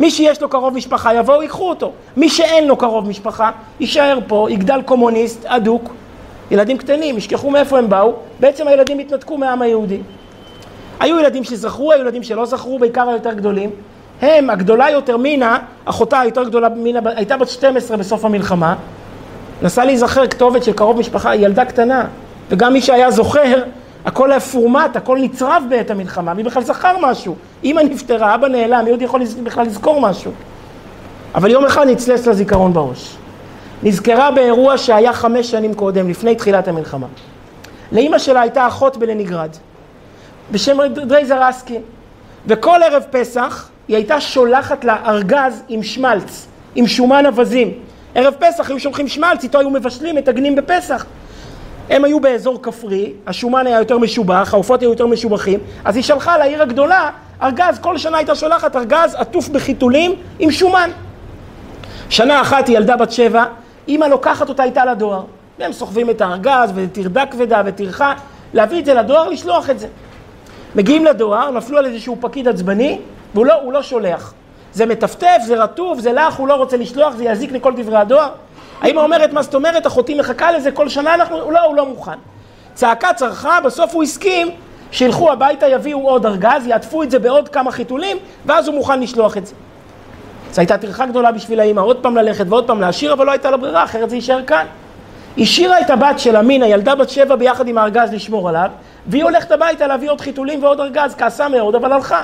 A: מי שיש לו קרוב משפחה יבואו ייקחו אותו. מי שאין לו קרוב משפחה יישאר פה, יגדל קומוניסט, אדוק. ילדים קטנים, ישכחו מאיפה הם באו, בעצם הילדים התנתקו מהעם היהודי. היו ילדים שזכרו, היו ילדים שלא זכרו, בעיקר היותר גדולים. הם, הגדולה יותר, מינה, אחותה היותר גדולה, מינה, הייתה בת 12 בסוף המלחמה, נסעה להיזכר כתובת של קרוב משפחה, ילדה קטנה, וגם מי שהיה זוכר, הכל היה פורמט, הכל נצרב בעת המלחמה, מי בכלל זכר משהו. אמא נפטרה, אבא נעלם, מי עוד יכול בכלל לזכור משהו? אבל יום אחד נצלס לזיכרון בראש. נזכרה באירוע שהיה חמש שנים קודם, לפני תחילת המלחמה. לאימא שלה הייתה אחות בלניגרד, בשם דרייזר אסקי, וכל ערב פסח היא הייתה שולחת לה ארגז עם שמלץ, עם שומן אווזים. ערב פסח היו שולחים שמלץ, איתו היו מבשלים, מטגנים בפסח. הם היו באזור כפרי, השומן היה יותר משובח, העופות היו יותר משובחים, אז היא שלחה לעיר הגדולה ארגז, כל שנה הייתה שולחת ארגז עטוף בחיתולים עם שומן. שנה אחת היא ילדה בת שבע, אימא לוקחת אותה איתה לדואר. והם סוחבים את הארגז וטרדה כבדה וטרחה, להביא את זה לדואר, לשלוח את זה. מגיעים לדואר, נפלו על איזשהו פקיד עצבני, והוא לא, לא שולח. זה מטפטף, זה רטוב, זה לך, הוא לא רוצה לשלוח, זה יזיק לכל דברי הדואר. האמא אומרת, מה זאת אומרת, אחותי מחכה לזה, כל שנה אנחנו, לא, הוא לא מוכן. צעקה צרחה, בסוף הוא הסכים שילכו הביתה, יביאו עוד ארגז, יעטפו את זה בעוד כמה חיתולים, ואז הוא מוכן לשלוח את זה. זו הייתה טרחה גדולה בשביל האמא, עוד פעם ללכת ועוד פעם להשאיר, אבל לא הייתה לה ברירה, אחרת זה יישאר כאן. השאירה את הבת שלה, מינה, ילדה בת שבע ביחד עם הארגז לשמור עליו, והיא הולכת הביתה להביא עוד חיתולים ועוד ארגז, כעסה מאוד, אבל הלכה.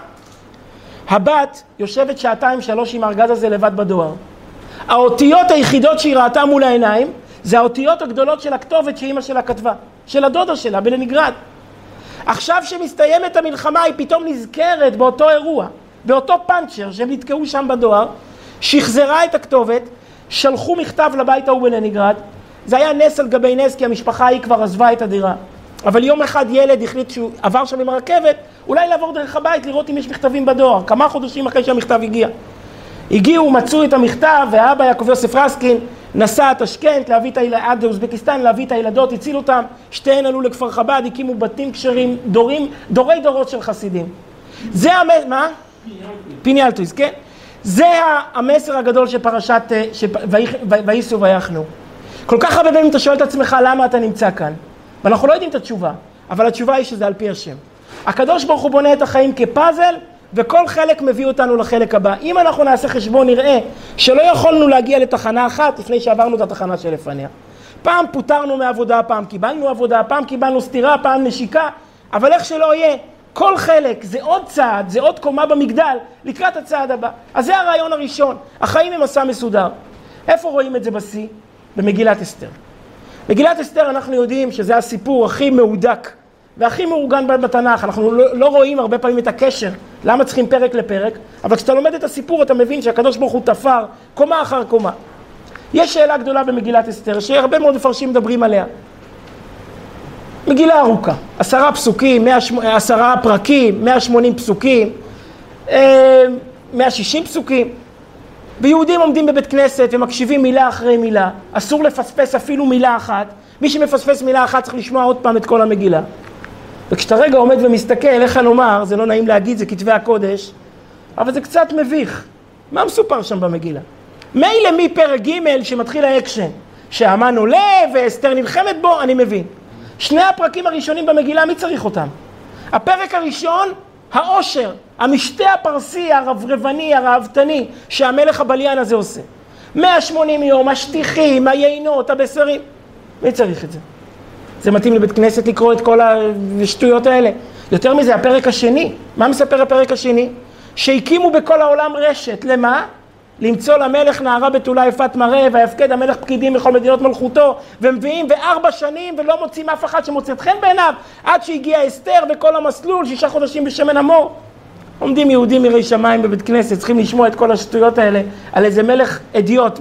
A: הבת יושבת שעתיים שלוש עם הארגז הזה לבד בדואר. האותיות היחידות שהיא ראתה מול העיניים זה האותיות הגדולות של הכתובת שאימא שלה כתבה, של הדודה שלה בלניגרד. עכשיו שמסתיימת המלחמה היא פתאום נזכרת באותו אירוע, באותו פאנצ'ר שהם נתקעו שם בדואר, שחזרה את הכתובת, שלחו מכתב לבית ההוא בלניגרד, זה היה נס על גבי נס כי המשפחה ההיא כבר עזבה את הדירה. אבל יום אחד ילד החליט שהוא עבר שם עם הרכבת, אולי לעבור דרך הבית לראות אם יש מכתבים בדואר, כמה חודשים אחרי שהמכתב הגיע. הגיעו, מצאו את המכתב, והאבא יעקב יוסף רסקין נסע טשקנט להביא את הילדות, עד אוזבקיסטן להביא את הילדות, הציל אותם, שתיהן עלו לכפר חב"ד, הקימו בתים כשרים, דורים, דורי דורות של חסידים. זה המסר, מה? פיניאלטויס, כן? זה המסר הגדול של פרשת, אה, וייסעו ויחנו. כל כך הרבה פעמים אתה שואל את עצמך למה אתה נמצא כאן, ואנחנו לא יודעים את התשובה, אבל התשובה היא שזה על פי השם. הקדוש ברוך הוא בונה את החיים כפאזל, וכל חלק מביא אותנו לחלק הבא. אם אנחנו נעשה חשבון נראה שלא יכולנו להגיע לתחנה אחת לפני שעברנו את התחנה שלפניה. פעם פוטרנו מעבודה, פעם קיבלנו עבודה, פעם קיבלנו סטירה, פעם נשיקה, אבל איך שלא יהיה, כל חלק זה עוד צעד, זה עוד קומה במגדל לקראת הצעד הבא. אז זה הרעיון הראשון, החיים הם מסע מסודר. איפה רואים את זה בשיא? במגילת אסתר. מגילת אסתר אנחנו יודעים שזה הסיפור הכי מהודק והכי מאורגן בתנ"ך, אנחנו לא, לא רואים הרבה פעמים את הקשר, למה צריכים פרק לפרק, אבל כשאתה לומד את הסיפור אתה מבין שהקדוש ברוך הוא תפר קומה אחר קומה. יש שאלה גדולה במגילת אסתר, שהרבה מאוד מפרשים מדברים עליה. מגילה ארוכה, עשרה פסוקים, עשרה פרקים, 180 פסוקים, 160 אה, פסוקים. ויהודים עומדים בבית כנסת ומקשיבים מילה אחרי מילה, אסור לפספס אפילו מילה אחת. מי שמפספס מילה אחת צריך לשמוע עוד פעם את כל המגילה. וכשאתה רגע עומד ומסתכל, איך לומר, זה לא נעים להגיד, זה כתבי הקודש, אבל זה קצת מביך. מה מסופר שם במגילה? מילא מפרק ג' שמתחיל האקשן, שהמן עולה ואסתר נלחמת בו, אני מבין. שני הפרקים הראשונים במגילה, מי צריך אותם? הפרק הראשון, העושר, המשתה הפרסי, הרברבני, הראוותני, שהמלך הבליין הזה עושה. 180 יום, השטיחים, היינות, הבשרים. מי צריך את זה? זה מתאים לבית כנסת לקרוא את כל השטויות האלה. יותר מזה, הפרק השני, מה מספר הפרק השני? שהקימו בכל העולם רשת, למה? למצוא למלך נערה בתולה יפת מראה, ויפקד המלך פקידים מכל מדינות מלכותו, ומביאים בארבע שנים ולא מוצאים אף אחד שמוצאת חן בעיניו, עד שהגיע אסתר וכל המסלול, שישה חודשים בשמן המור. עומדים יהודים מירי שמיים בבית כנסת, צריכים לשמוע את כל השטויות האלה על איזה מלך אדיוט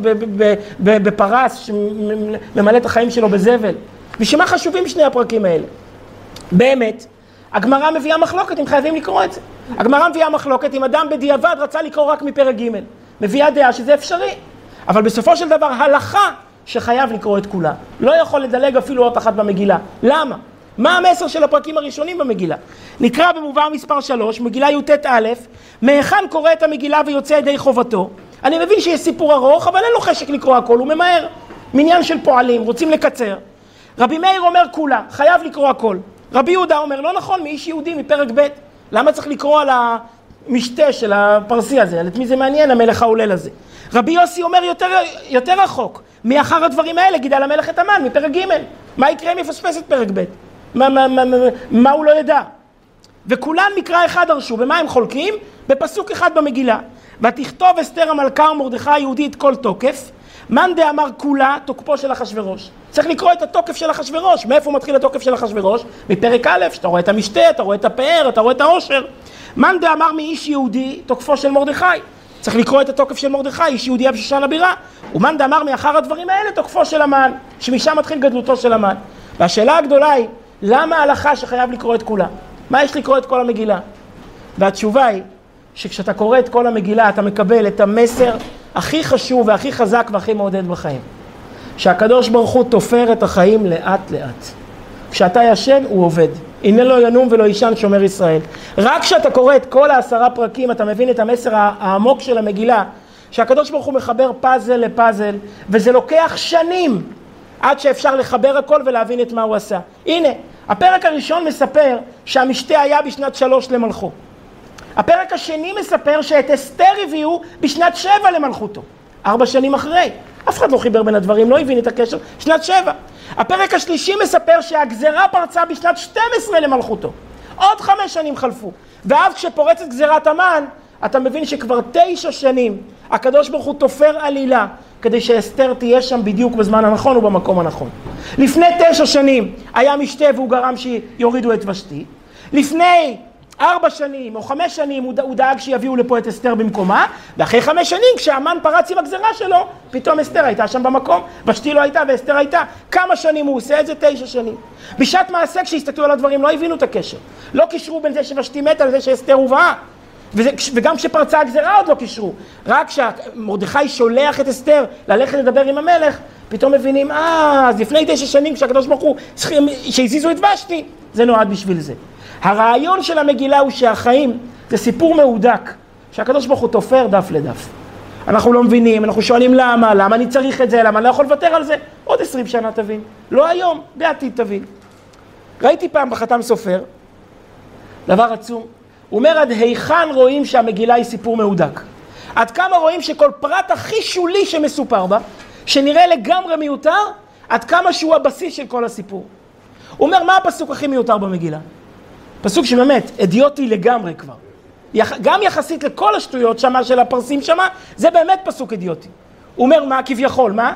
A: בפרס שממלא את החיים שלו בזבל. בשביל מה חשובים שני הפרקים האלה? באמת, הגמרא מביאה מחלוקת אם חייבים לקרוא את זה. הגמרא מביאה מחלוקת אם אדם בדיעבד רצה לקרוא רק מפרק ג', מביאה דעה שזה אפשרי. אבל בסופו של דבר הלכה שחייב לקרוא את כולה. לא יכול לדלג אפילו אות אחת במגילה. למה? מה המסר של הפרקים הראשונים במגילה? נקרא במובא מספר 3, מגילה י"ט-א', מהיכן קורא את המגילה ויוצא ידי חובתו? אני מבין שיש סיפור ארוך, אבל אין לו חשק לקרוא הכל, הוא ממהר. מניין של פועלים, רוצים לקצר. רבי מאיר אומר כולה, חייב לקרוא הכל. רבי יהודה אומר, לא נכון, מאיש יהודי, מפרק ב', למה צריך לקרוא על המשתה של הפרסי הזה? את מי זה מעניין, המלך ההולל הזה? רבי יוסי אומר יותר, יותר רחוק, מאחר הדברים האלה גידל המלך את המן, מפרק ג', מה יקרה אם יפספס את פרק ב'? מה, מה, מה, מה, מה הוא לא ידע? וכולם מקרא אחד דרשו, במה הם חולקים? בפסוק אחד במגילה. ותכתוב אסתר המלכה ומרדכי היהודי את כל תוקף, מאן דאמר כולה תוקפו של אחשורוש. צריך לקרוא את התוקף של אחשורוש. מאיפה מתחיל התוקף של אחשורוש? מפרק א', שאתה רואה את המשתה, אתה רואה את הפאר, אתה רואה את העושר. מאן דאמר מאיש יהודי תוקפו של מרדכי. צריך לקרוא את התוקף של מרדכי, איש יהודי בשושן הבירה. ומאן דאמר מאחר הדברים האלה תוקפו של המן, שמשם מתחיל גדלותו של המן. והשאלה הגדולה היא, למה ההלכה שחייב לקרוא את כולה? מה יש לקרוא את כל המגילה? והתשובה היא, שכשאתה קורא את כל המגילה אתה מקבל את המסר הכי חשוב והכי חזק והכי מעודד בחיים. שהקדוש ברוך הוא תופר את החיים לאט לאט. כשאתה ישן הוא עובד. הנה לא ינום ולא יישן שומר ישראל. רק כשאתה קורא את כל העשרה פרקים אתה מבין את המסר העמוק של המגילה שהקדוש ברוך הוא מחבר פאזל לפאזל וזה לוקח שנים עד שאפשר לחבר הכל ולהבין את מה הוא עשה. הנה, הפרק הראשון מספר שהמשתה היה בשנת שלוש למלכו. הפרק השני מספר שאת אסתר הביאו בשנת שבע למלכותו, ארבע שנים אחרי. אף אחד לא חיבר בין הדברים, לא הבין את הקשר, שנת שבע. הפרק השלישי מספר שהגזרה פרצה בשנת 12 למלכותו. עוד חמש שנים חלפו. ואז כשפורצת גזירת המן, אתה מבין שכבר תשע שנים הקדוש ברוך הוא תופר עלילה כדי שאסתר תהיה שם בדיוק בזמן הנכון ובמקום הנכון. לפני תשע שנים היה משתה והוא גרם שיורידו את ושתי. לפני ארבע שנים או חמש שנים הוא, הוא דאג שיביאו לפה את אסתר במקומה, ואחרי חמש שנים כשהמן פרץ עם הגזרה שלו, פתאום אסתר הייתה שם במקום, ושתי לא הייתה ואסתר הייתה. כמה שנים הוא עושה את זה? תשע שנים. בשעת מעשה כשהסתכלו על הדברים לא הבינו את הקשר. לא קישרו בין זה שוושתי מתה לזה שאסתר הובאה. וזה, וגם כשפרצה הגזרה עוד לא קישרו. רק כשמרדכי שולח את אסתר ללכת לדבר עם המלך, פתאום מבינים, אה, אז לפני תשע שנים כשהקדוש ברוך הוא, שהזיזו את ושתי, זה נועד בשביל זה. הרעיון של המגילה הוא שהחיים זה סיפור מהודק, שהקדוש ברוך הוא תופר דף לדף. אנחנו לא מבינים, אנחנו שואלים למה, למה אני צריך את זה, למה אני לא יכול לוותר על זה? עוד עשרים שנה תבין. לא היום, בעתיד תבין. ראיתי פעם בחתם סופר, דבר עצום, הוא אומר עד היכן רואים שהמגילה היא סיפור מהודק. עד כמה רואים שכל פרט הכי שולי שמסופר בה, שנראה לגמרי מיותר, עד כמה שהוא הבסיס של כל הסיפור. הוא אומר, מה הפסוק הכי מיותר במגילה? פסוק שבאמת, אדיוטי לגמרי כבר. יח, גם יחסית לכל השטויות שמה של הפרסים שמה, זה באמת פסוק אדיוטי. הוא אומר, מה כביכול, מה?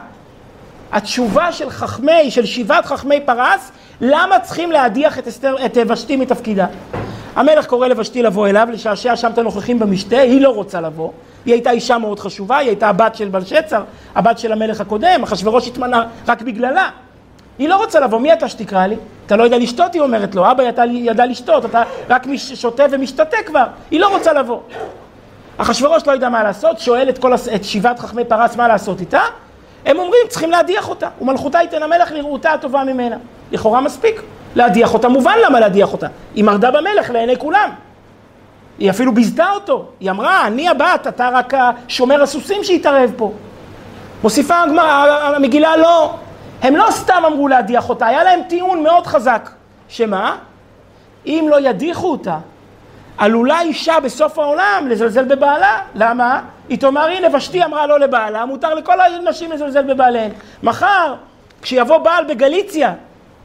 A: התשובה של חכמי, של שבעת חכמי פרס, למה צריכים להדיח את, אסתר, את ושתי מתפקידה? המלך קורא לוושתי לבוא אליו, לשעשע שם את הנוכחים במשתה, היא לא רוצה לבוא. היא הייתה אישה מאוד חשובה, היא הייתה הבת של בלשצר, הבת של המלך הקודם, אחשוורוש התמנה רק בגללה. היא לא רוצה לבוא, מי אתה שתקרא לי? אתה לא יודע לשתות, היא אומרת לו, אבא ידע, ידע לשתות, אתה רק שותה ומשתתה כבר, היא לא רוצה לבוא. אחשוורוש לא יודע מה לעשות, שואל את, כל, את שבעת חכמי פרס מה לעשות איתה, הם אומרים, צריכים להדיח אותה, ומלכותה ייתן המלך לראותה הטובה ממנה. לכאורה מספיק, להדיח אותה, מובן למה להדיח אותה. היא מרדה במלך לעיני כולם. היא אפילו ביזתה אותו, היא אמרה, אני הבת, אתה רק שומר הסוסים שהתערב פה. מוסיפה המגילה לא, הם לא סתם אמרו להדיח אותה, היה להם טיעון מאוד חזק. שמה? אם לא ידיחו אותה, עלולה אישה בסוף העולם לזלזל בבעלה. למה? היא תאמר, הנה, ושתי אמרה לא לבעלה, מותר לכל הנשים לזלזל בבעליהן. מחר, כשיבוא בעל בגליציה,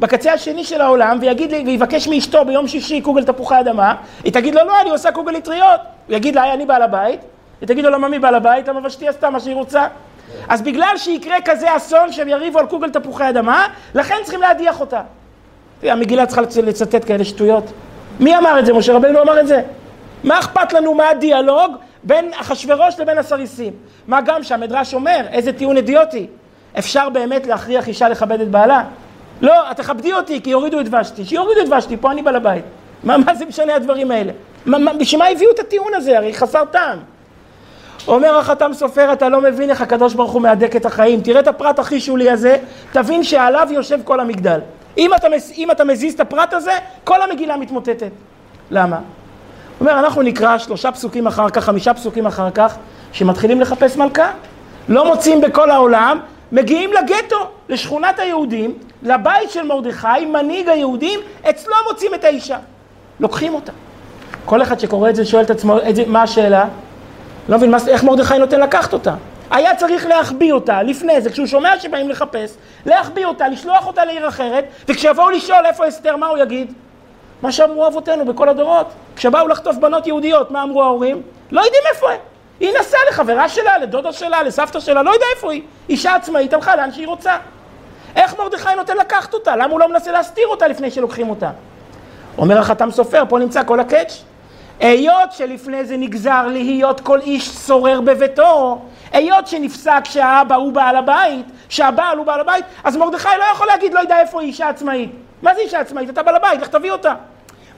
A: בקצה השני של העולם, ויגיד לי, ויבקש מאשתו ביום שישי קוגל תפוחי אדמה, היא תגיד לו, לא, אני עושה קוגל אטריות. הוא יגיד לה, אני בעל הבית. היא תגיד לו, למה מי בעל הבית? למה ושתי עשתה מה שהיא רוצה? אז בגלל שיקרה כזה אסון שהם יריבו על קוגל תפוחי אדמה, לכן צריכים להדיח אותה. המגילה צריכה לצטט כאלה שטויות. מי אמר את זה? משה רבנו אמר את זה. מה אכפת לנו מה הדיאלוג בין אחשורוש לבין הסריסים? מה גם שהמדרש אומר, איזה טיעון אידיוטי. אפשר באמת להכריח אישה לכבד את בעלה? לא, תכבדי אותי כי יורידו את ושתי. שיורידו את ושתי, פה אני בעל הבית. מה, מה זה משנה הדברים האלה? בשביל מה הביאו את הטיעון הזה? הרי חסר טעם. אומר החתם סופר, אתה לא מבין איך הקדוש ברוך הוא מהדק את החיים. תראה את הפרט הכי שולי הזה, תבין שעליו יושב כל המגדל. אם אתה, אם אתה מזיז את הפרט הזה, כל המגילה מתמוטטת. למה? אומר, אנחנו נקרא שלושה פסוקים אחר כך, חמישה פסוקים אחר כך, שמתחילים לחפש מלכה. לא מוצאים בכל העולם, מגיעים לגטו, לשכונת היהודים, לבית של מרדכי, מנהיג היהודים, אצלו מוצאים את האישה. לוקחים אותה. כל אחד שקורא את זה שואל את עצמו, את זה, מה השאלה? לא מבין, מה, איך מרדכי נותן לקחת אותה? היה צריך להחביא אותה לפני זה, כשהוא שומע שבאים לחפש, להחביא אותה, לשלוח אותה לעיר אחרת, וכשיבואו לשאול איפה אסתר, מה הוא יגיד? מה שאמרו אבותינו בכל הדורות. כשבאו לחטוף בנות יהודיות, מה אמרו ההורים? לא יודעים איפה הם. היא נסעה לחברה שלה, לדודה שלה, לסבתא שלה, לא יודע איפה היא. אישה עצמאית הלכה לאן שהיא רוצה. איך מרדכי נותן לקחת אותה? למה הוא לא מנסה להסתיר אותה לפני שלוקחים אותה? אומר החתם סופר, פה נמצא כל הקאץ'. היות שלפני זה נגזר להיות כל איש שורר בביתו, היות שנפסק שהאבא הוא בעל הבית, שהבעל הוא בעל הבית, אז מרדכי לא יכול להגיד, לא יודע איפה היא אישה עצמאית. מה זה אישה עצמאית? אתה בעל הבית, לך תביא אותה.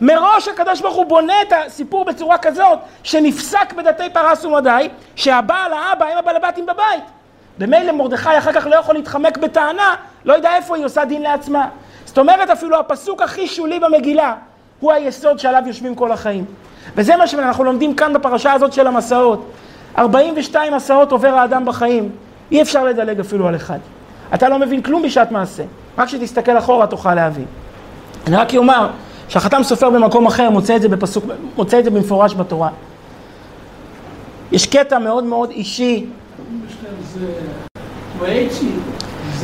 A: מראש הקדוש ברוך הוא בונה את הסיפור בצורה כזאת, שנפסק בדתי פרס ומדי, שהבעל, האבא, הם הבעל הבתים בבית. במילא מרדכי אחר כך לא יכול להתחמק בטענה, לא יודע איפה היא עושה דין לעצמה. זאת אומרת אפילו הפסוק הכי שולי במגילה, הוא היסוד שעליו יושבים כל החיים. וזה מה שאנחנו לומדים כאן בפרשה הזאת של המסעות. 42 מסעות עובר האדם בחיים, אי אפשר לדלג אפילו על אחד. אתה לא מבין כלום בשעת מעשה, רק כשתסתכל אחורה תוכל להבין. אני רק אומר שהחתם סופר במקום אחר מוצא את זה בפסוק, מוצא את זה במפורש בתורה. יש קטע מאוד מאוד אישי.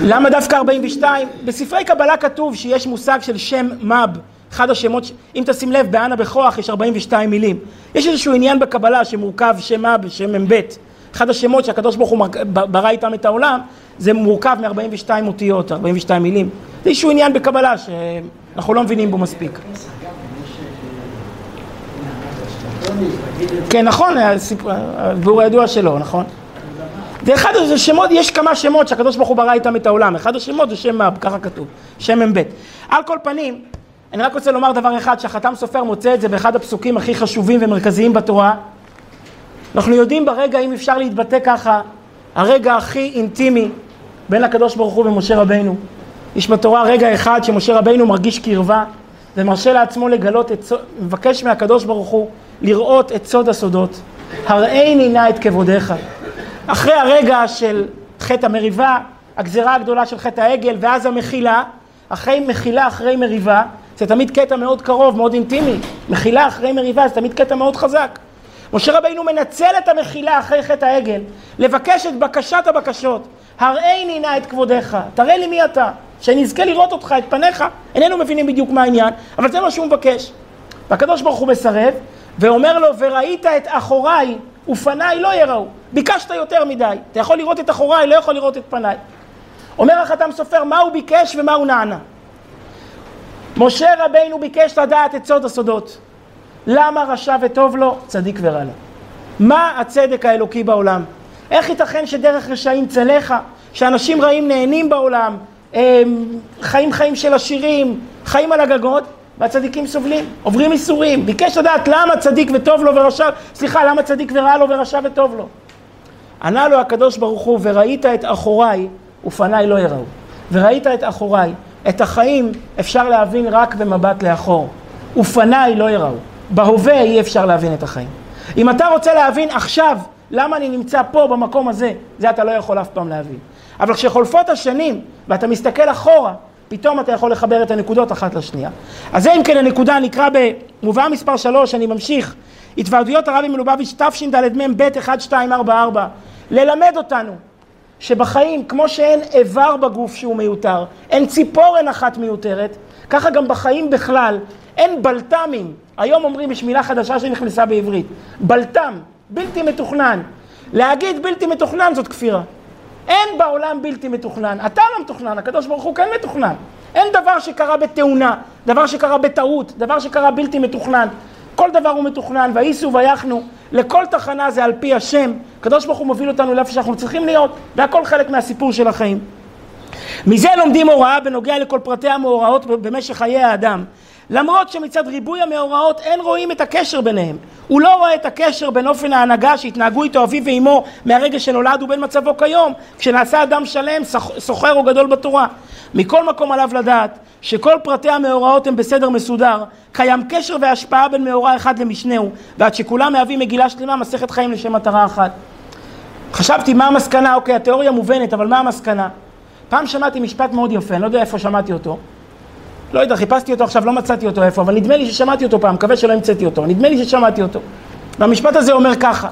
A: למה דווקא 42? בספרי קבלה כתוב שיש מושג של שם מב. אחד השמות, אם תשים לב, באנה בכוח יש 42 מילים. יש איזשהו עניין בקבלה שמורכב שם אב, שם מ"ב. אחד השמות שהקדוש ברוך הוא ברא איתם את העולם, זה מורכב מ-42 אותיות, 42 מילים. זה איזשהו עניין בקבלה שאנחנו לא מבינים בו מספיק. כן, נכון, הביאור הידוע שלו, נכון? זה אחד השמות, יש כמה שמות שהקדוש ברוך הוא ברא איתם את העולם. אחד השמות זה שם מב, ככה כתוב, שם מ"ב. על כל פנים, אני רק רוצה לומר דבר אחד, שהחתם סופר מוצא את זה באחד הפסוקים הכי חשובים ומרכזיים בתורה. אנחנו יודעים ברגע, אם אפשר להתבטא ככה, הרגע הכי אינטימי בין הקדוש ברוך הוא ומשה רבינו. יש בתורה רגע אחד שמשה רבינו מרגיש קרבה ומרשה לעצמו לגלות את, מבקש מהקדוש ברוך הוא לראות את סוד הסודות. הראיני נא את כבודיך. אחרי הרגע של חטא המריבה, הגזרה הגדולה של חטא העגל ואז המחילה, אחרי מחילה, אחרי מריבה, זה תמיד קטע מאוד קרוב, מאוד אינטימי. מחילה אחרי מריבה זה תמיד קטע מאוד חזק. משה רבינו מנצל את המחילה אחרי חטא העגל, לבקש את בקשת הבקשות. הראיני נא את כבודיך, תראה לי מי אתה, שאני אזכה לראות אותך, את פניך. איננו מבינים בדיוק מה העניין, אבל זה מה שהוא מבקש. והקדוש ברוך הוא מסרב, ואומר לו, וראית את אחוריי ופניי לא יראו. ביקשת יותר מדי. אתה יכול לראות את אחוריי, לא יכול לראות את פניי. אומר החתם סופר, מה הוא ביקש ומה הוא נענה. משה רבינו ביקש לדעת את סוד הסודות. למה רשע וטוב לו, צדיק ורע לו? מה הצדק האלוקי בעולם? איך ייתכן שדרך רשעים צלחה, שאנשים רעים נהנים בעולם, חיים חיים של עשירים, חיים על הגגות, והצדיקים סובלים, עוברים איסורים. ביקש לדעת למה צדיק וטוב לו ורשע, סליחה, למה צדיק ורע לו ורשע וטוב לו? ענה לו הקדוש ברוך הוא, וראית את אחוריי ופניי לא יראו. וראית את אחוריי, את החיים אפשר להבין רק במבט לאחור. ופניי לא יראו. בהווה אי אפשר להבין את החיים. אם אתה רוצה להבין עכשיו למה אני נמצא פה במקום הזה, זה אתה לא יכול אף פעם להבין. אבל כשחולפות השנים ואתה מסתכל אחורה, פתאום אתה יכול לחבר את הנקודות אחת לשנייה. אז זה אם כן הנקודה נקרא במובאה מספר 3, אני ממשיך. התוועדויות הרבי מלובביץ' תשד"מ ב' 1244 ללמד אותנו שבחיים, כמו שאין איבר בגוף שהוא מיותר, אין ציפורן אחת מיותרת, ככה גם בחיים בכלל, אין בלת"מים. היום אומרים, יש מילה חדשה שנכנסה בעברית, בלת"ם, בלתי מתוכנן. להגיד בלתי מתוכנן זאת כפירה. אין בעולם בלתי מתוכנן. אתה לא מתוכנן, הקדוש ברוך הוא כן מתוכנן. אין דבר שקרה בתאונה, דבר שקרה בטעות, דבר שקרה בלתי מתוכנן. כל דבר הוא מתוכנן, וייסעו ויחנו, לכל תחנה זה על פי השם. הקדוש ברוך הוא מוביל אותנו לאיפה שאנחנו צריכים להיות, והכל חלק מהסיפור של החיים. מזה לומדים הוראה בנוגע לכל פרטי המאורעות במשך חיי האדם. למרות שמצד ריבוי המאורעות אין רואים את הקשר ביניהם. הוא לא רואה את הקשר בין אופן ההנהגה שהתנהגו איתו אביו ואמו מהרגע שנולד ובין מצבו כיום, כשנעשה אדם שלם, סוחר או גדול בתורה. מכל מקום עליו לדעת שכל פרטי המאורעות הם בסדר מסודר, קיים קשר והשפעה בין מאורע אחד למשנהו, ועד שכולם מהווים מגילה שלמה, מסכת חיים לשם מטרה אחת. חשבתי מה המסקנה, אוקיי, התיאוריה מובנת, אבל מה המסקנה? פעם שמעתי משפט מאוד יפה, אני לא יודע איפה שמעתי אותו. לא יודע, חיפשתי אותו עכשיו, לא מצאתי אותו איפה, אבל נדמה לי ששמעתי אותו פעם, מקווה שלא המצאתי אותו, נדמה לי ששמעתי אותו. והמשפט הזה אומר ככה,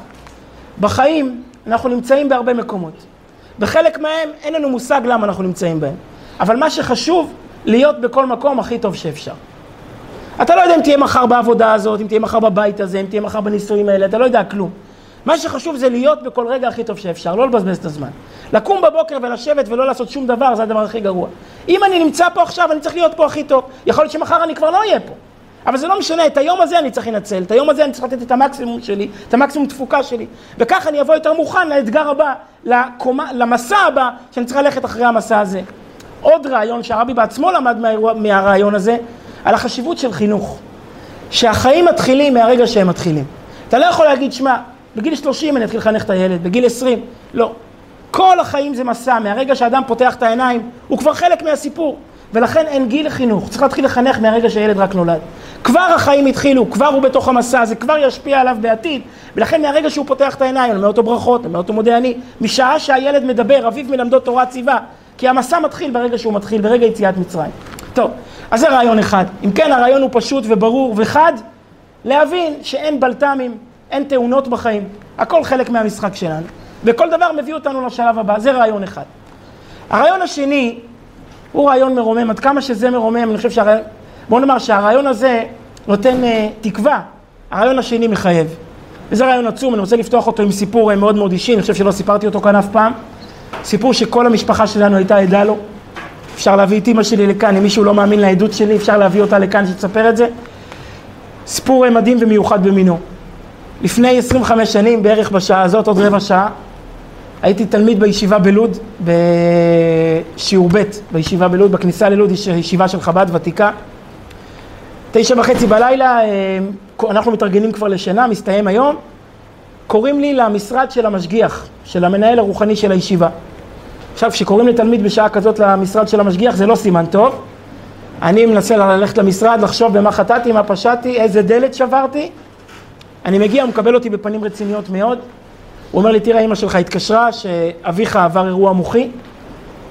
A: בחיים אנחנו נמצאים בהרבה מקומות. בחלק מהם אין לנו מושג למה אנחנו נמצאים בהם. אבל מה שחשוב, להיות בכל מקום הכי טוב שאפשר. אתה לא יודע אם תהיה מחר בעבודה הזאת, אם תהיה מחר בבית הזה, אם תהיה מחר בנישואים האלה, אתה לא יודע כלום. מה שחשוב זה להיות בכל רגע הכי טוב שאפשר, לא לבזבז את הזמן. לקום בבוקר ולשבת ולא לעשות שום דבר, זה הדבר הכי גרוע. אם אני נמצא פה עכשיו, אני צריך להיות פה הכי טוב. יכול להיות שמחר אני כבר לא אהיה פה. אבל זה לא משנה, את היום הזה אני צריך לנצל, את היום הזה אני צריך לתת את המקסימום שלי, את המקסימום תפוקה שלי. וככה אני אבוא יותר מוכן לאתגר הבא, לקומה, למסע הבא, שאני צריך ללכת אחרי המסע הזה. עוד רעיון שהרבי בעצמו למד מהאירוע, מהרעיון הזה, על החשיבות של חינוך. שהחיים מתחילים מהרגע שהם מתחילים. אתה לא יכול להגיד, שמע, בגיל 30 אני אתחיל לחנך את הילד, בגיל 20, לא. כל החיים זה מסע, מהרגע שאדם פותח את העיניים, הוא כבר חלק מהסיפור. ולכן אין גיל לחינוך, צריך להתחיל לחנך מהרגע שהילד רק נולד. כבר החיים התחילו, כבר הוא בתוך המסע, זה כבר ישפיע עליו בעתיד, ולכן מהרגע שהוא פותח את העיניים, אני אומר אותו ברכות, אני אומר אותו מודה אני, משעה שהילד מדבר, אביו מלמדו תורה ציווה, כי המסע מתחיל ברגע שהוא מתחיל, ברגע יציאת מצרים. טוב, אז זה רעיון אחד. אם כן, הרעיון הוא פשוט וברור וחד, להבין שאין בלת"מים, אין תאונות בחיים, הכל חלק מהמשחק שלנו, וכל דבר מביא אותנו לשלב הבא, זה רעיון אחד. הרעיון השני הוא רעיון מרומם, עד כמה שזה מרומם, אני חושב שהרעיון, בואו נאמר שהרעיון הזה נותן uh, תקווה, הרעיון השני מחייב. וזה רעיון עצום, אני רוצה לפתוח אותו עם סיפור uh, מאוד מאוד אישי, אני חושב שלא סיפרתי אותו כאן אף פעם. סיפור שכל המשפחה שלנו הייתה עדה לו. אפשר להביא את אימא שלי לכאן, אם מישהו לא מאמין לעדות שלי, אפשר להביא אותה לכאן שתספר את זה. סיפור מדהים ומיוחד במינו. לפני 25 שנים, בערך בשעה הזאת, עוד רבע שעה, הייתי תלמיד בישיבה בלוד, בשיעור ב' בישיבה בלוד, בכניסה ללוד יש ישיבה של חב"ד ותיקה. תשע וחצי בלילה, אה, אנחנו מתארגנים כבר לשינה, מסתיים היום. קוראים לי למשרד של המשגיח, של המנהל הרוחני של הישיבה. עכשיו, כשקוראים לתלמיד בשעה כזאת למשרד של המשגיח, זה לא סימן טוב. אני מנסה ללכת למשרד, לחשוב במה חטאתי, מה פשעתי, איזה דלת שברתי. אני מגיע, הוא מקבל אותי בפנים רציניות מאוד. הוא אומר לי, תראה, אמא שלך התקשרה שאביך עבר אירוע מוחי,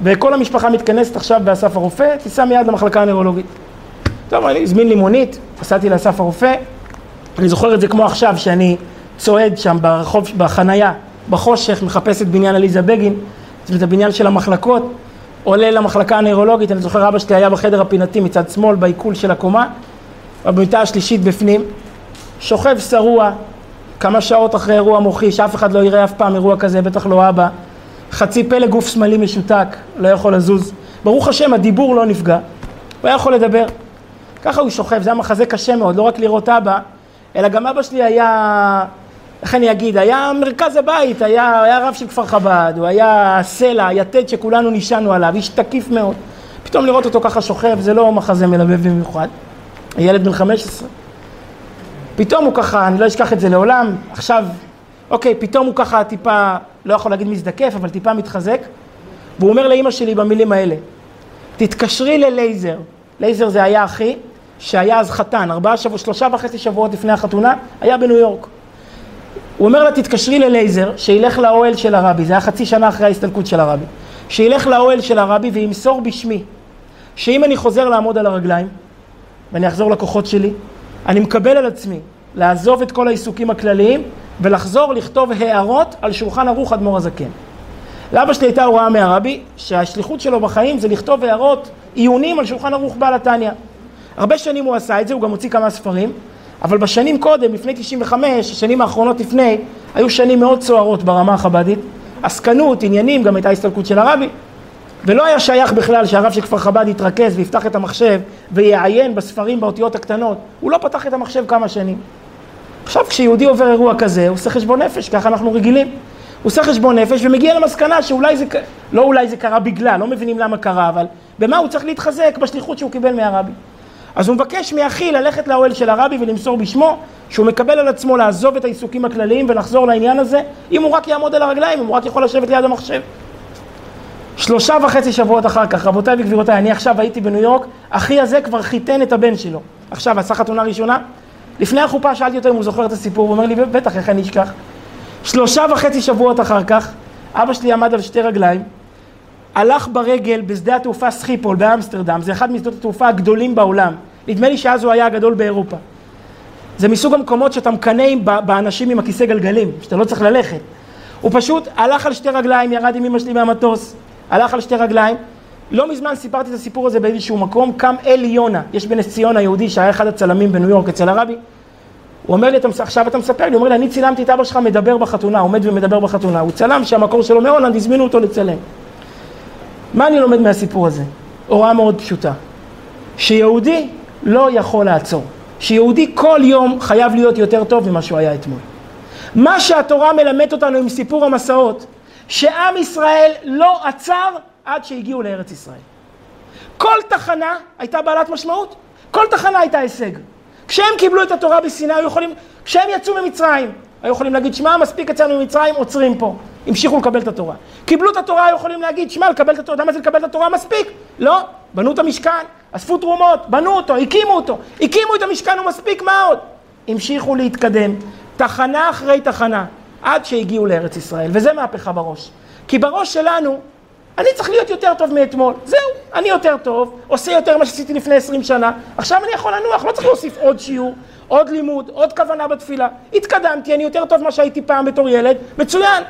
A: וכל המשפחה מתכנסת עכשיו באסף הרופא, תיסע מיד למחלקה הנוירולוגית. טוב, אני הזמין לי מונית, נסעתי לאסף הרופא. אני זוכר את זה כמו עכשיו, שאני צועד שם ברחוב, בחנייה, בחושך, מחפש את בניין עליזה בגין, את הבניין של המחלקות, עולה למחלקה הנוירולוגית, אני זוכר אבא שלי היה בחדר הפינתי מצד שמאל, בעיכול של הקומה, במיטה השלישית בפנים, שוכב שרוע, כמה שעות אחרי אירוע מוחי, שאף אחד לא יראה אף פעם אירוע כזה, בטח לא אבא, חצי פלא גוף שמאלי משותק, לא יכול לזוז. ברוך השם, הדיבור לא נפגע, הוא היה יכול לדבר. ככה הוא שוכב, זה היה מחזה קשה מאוד, לא רק לראות אבא, אלא גם אבא שלי היה, איך אני אגיד, היה מרכז הבית, היה, היה רב של כפר חב"ד, הוא היה סלע, היתד שכולנו נשענו עליו, איש תקיף מאוד. פתאום לראות אותו ככה שוכב, זה לא מחזה מלבב במיוחד. ילד בן 15. פתאום הוא ככה, אני לא אשכח את זה לעולם, עכשיו, אוקיי, פתאום הוא ככה טיפה, לא יכול להגיד מזדקף, אבל טיפה מתחזק, והוא אומר לאימא שלי במילים האלה, תתקשרי ללייזר, לייזר זה היה אחי, שהיה אז חתן, ארבעה שבועות, שלושה וחצי שבועות לפני החתונה, היה בניו יורק. הוא אומר לה, תתקשרי ללייזר, שילך לאוהל של הרבי, זה היה חצי שנה אחרי ההסתלקות של הרבי, שילך לאוהל של הרבי וימסור בשמי, שאם אני חוזר לעמוד על הרגליים, ואני אחזור לכוחות שלי, אני מקבל על עצמי לעזוב את כל העיסוקים הכלליים ולחזור לכתוב הערות על שולחן ערוך אדמו"ר הזקן. לאבא שלי הייתה הוראה מהרבי שהשליחות שלו בחיים זה לכתוב הערות, עיונים על שולחן ערוך בעל התניא. הרבה שנים הוא עשה את זה, הוא גם הוציא כמה ספרים, אבל בשנים קודם, לפני 95, השנים האחרונות לפני, היו שנים מאוד סוערות ברמה החב"דית. עסקנות, עניינים, גם הייתה הסתלקות של הרבי. ולא היה שייך בכלל שהרב של כפר חב"ד יתרכז ויפתח את המחשב ויעיין בספרים באותיות הקטנות. הוא לא פתח את המחשב כמה שנים. עכשיו כשיהודי עובר אירוע כזה, הוא עושה חשבון נפש, ככה אנחנו רגילים. הוא עושה חשבון נפש ומגיע למסקנה שאולי זה, לא אולי זה קרה בגלל, לא מבינים למה קרה, אבל במה הוא צריך להתחזק? בשליחות שהוא קיבל מהרבי. אז הוא מבקש מאחי ללכת לאוהל של הרבי ולמסור בשמו שהוא מקבל על עצמו לעזוב את העיסוקים הכלליים ולחזור לעניין הזה אם הוא רק יעמוד על הרגליים, אם הוא רק יכול לשבת ליד המחשב. שלושה וחצי שבועות אחר כך, רבותיי וגבירותיי, אני עכשיו הייתי בניו יורק, אחי הזה כבר חיתן את הבן שלו. עכשיו, עשה חתונה ראשונה, לפני החופה שאלתי אותו אם הוא זוכר את הסיפור, הוא אומר לי, בטח, איך אני אשכח? שלושה וחצי שבועות אחר כך, אבא שלי עמד על שתי רגליים, הלך ברגל בשדה התעופה סחיפול באמסטרדם, זה אחד משדות התעופה הגדולים בעולם. נדמה לי שאז הוא היה הגדול באירופה. זה מסוג המקומות שאתה מקנא באנשים עם הכיסא גלגלים, שאתה לא צריך ללכת. הוא פשוט הלך על שתי רגליים, ירד עם אמא שלי מהמטוס, הלך על שתי רגליים. לא מזמן סיפרתי את הסיפור הזה באיזשהו מקום, קם אלי יונה, יש בנס ציונה יהודי שהיה אחד הצלמים בניו יורק אצל הרבי. הוא אומר לי, עכשיו אתה מספר לי, הוא אומר לי, אני צילמתי את אבא שלך מדבר בחתונה, עומד ומדבר בחתונה. הוא צלם שהמקור שלו מהולנד, הזמינו אותו לצלם. מה אני לומד מהסיפור הזה? הוראה מאוד פשוטה. שיהודי לא יכול לעצור. שיהודי כל יום חייב להיות יותר טוב ממה שהוא היה אתמול. מה שהתורה מלמדת אותנו עם סיפור המסעות, שעם ישראל לא עצר עד שהגיעו לארץ ישראל. כל תחנה הייתה בעלת משמעות, כל תחנה הייתה הישג. כשהם קיבלו את התורה בסיני, היו יכולים, כשהם יצאו ממצרים, היו יכולים להגיד, שמע, מספיק יצאנו ממצרים, עוצרים פה. המשיכו לקבל את התורה. קיבלו את התורה, היו יכולים להגיד, שמע, לקבל את התורה, יודע מה זה לקבל את התורה? מספיק. לא, בנו את המשכן, אספו תרומות, בנו אותו, הקימו אותו. הקימו את המשכן, הוא מספיק, מה עוד? המשיכו להתקדם, תחנה אחרי תחנה, עד שהגיעו לארץ ישראל, וזה מהפכה בראש. כי בראש שלנו, אני צריך להיות יותר טוב מאתמול. זהו, אני יותר טוב, עושה יותר ממה שעשיתי לפני עשרים שנה, עכשיו אני יכול לנוח, לא צריך להוסיף עוד שיעור, עוד לימוד, עוד כוונה בתפילה. התקדמתי, אני יותר טוב ממה שהייתי פעם בתור ילד, מצוין.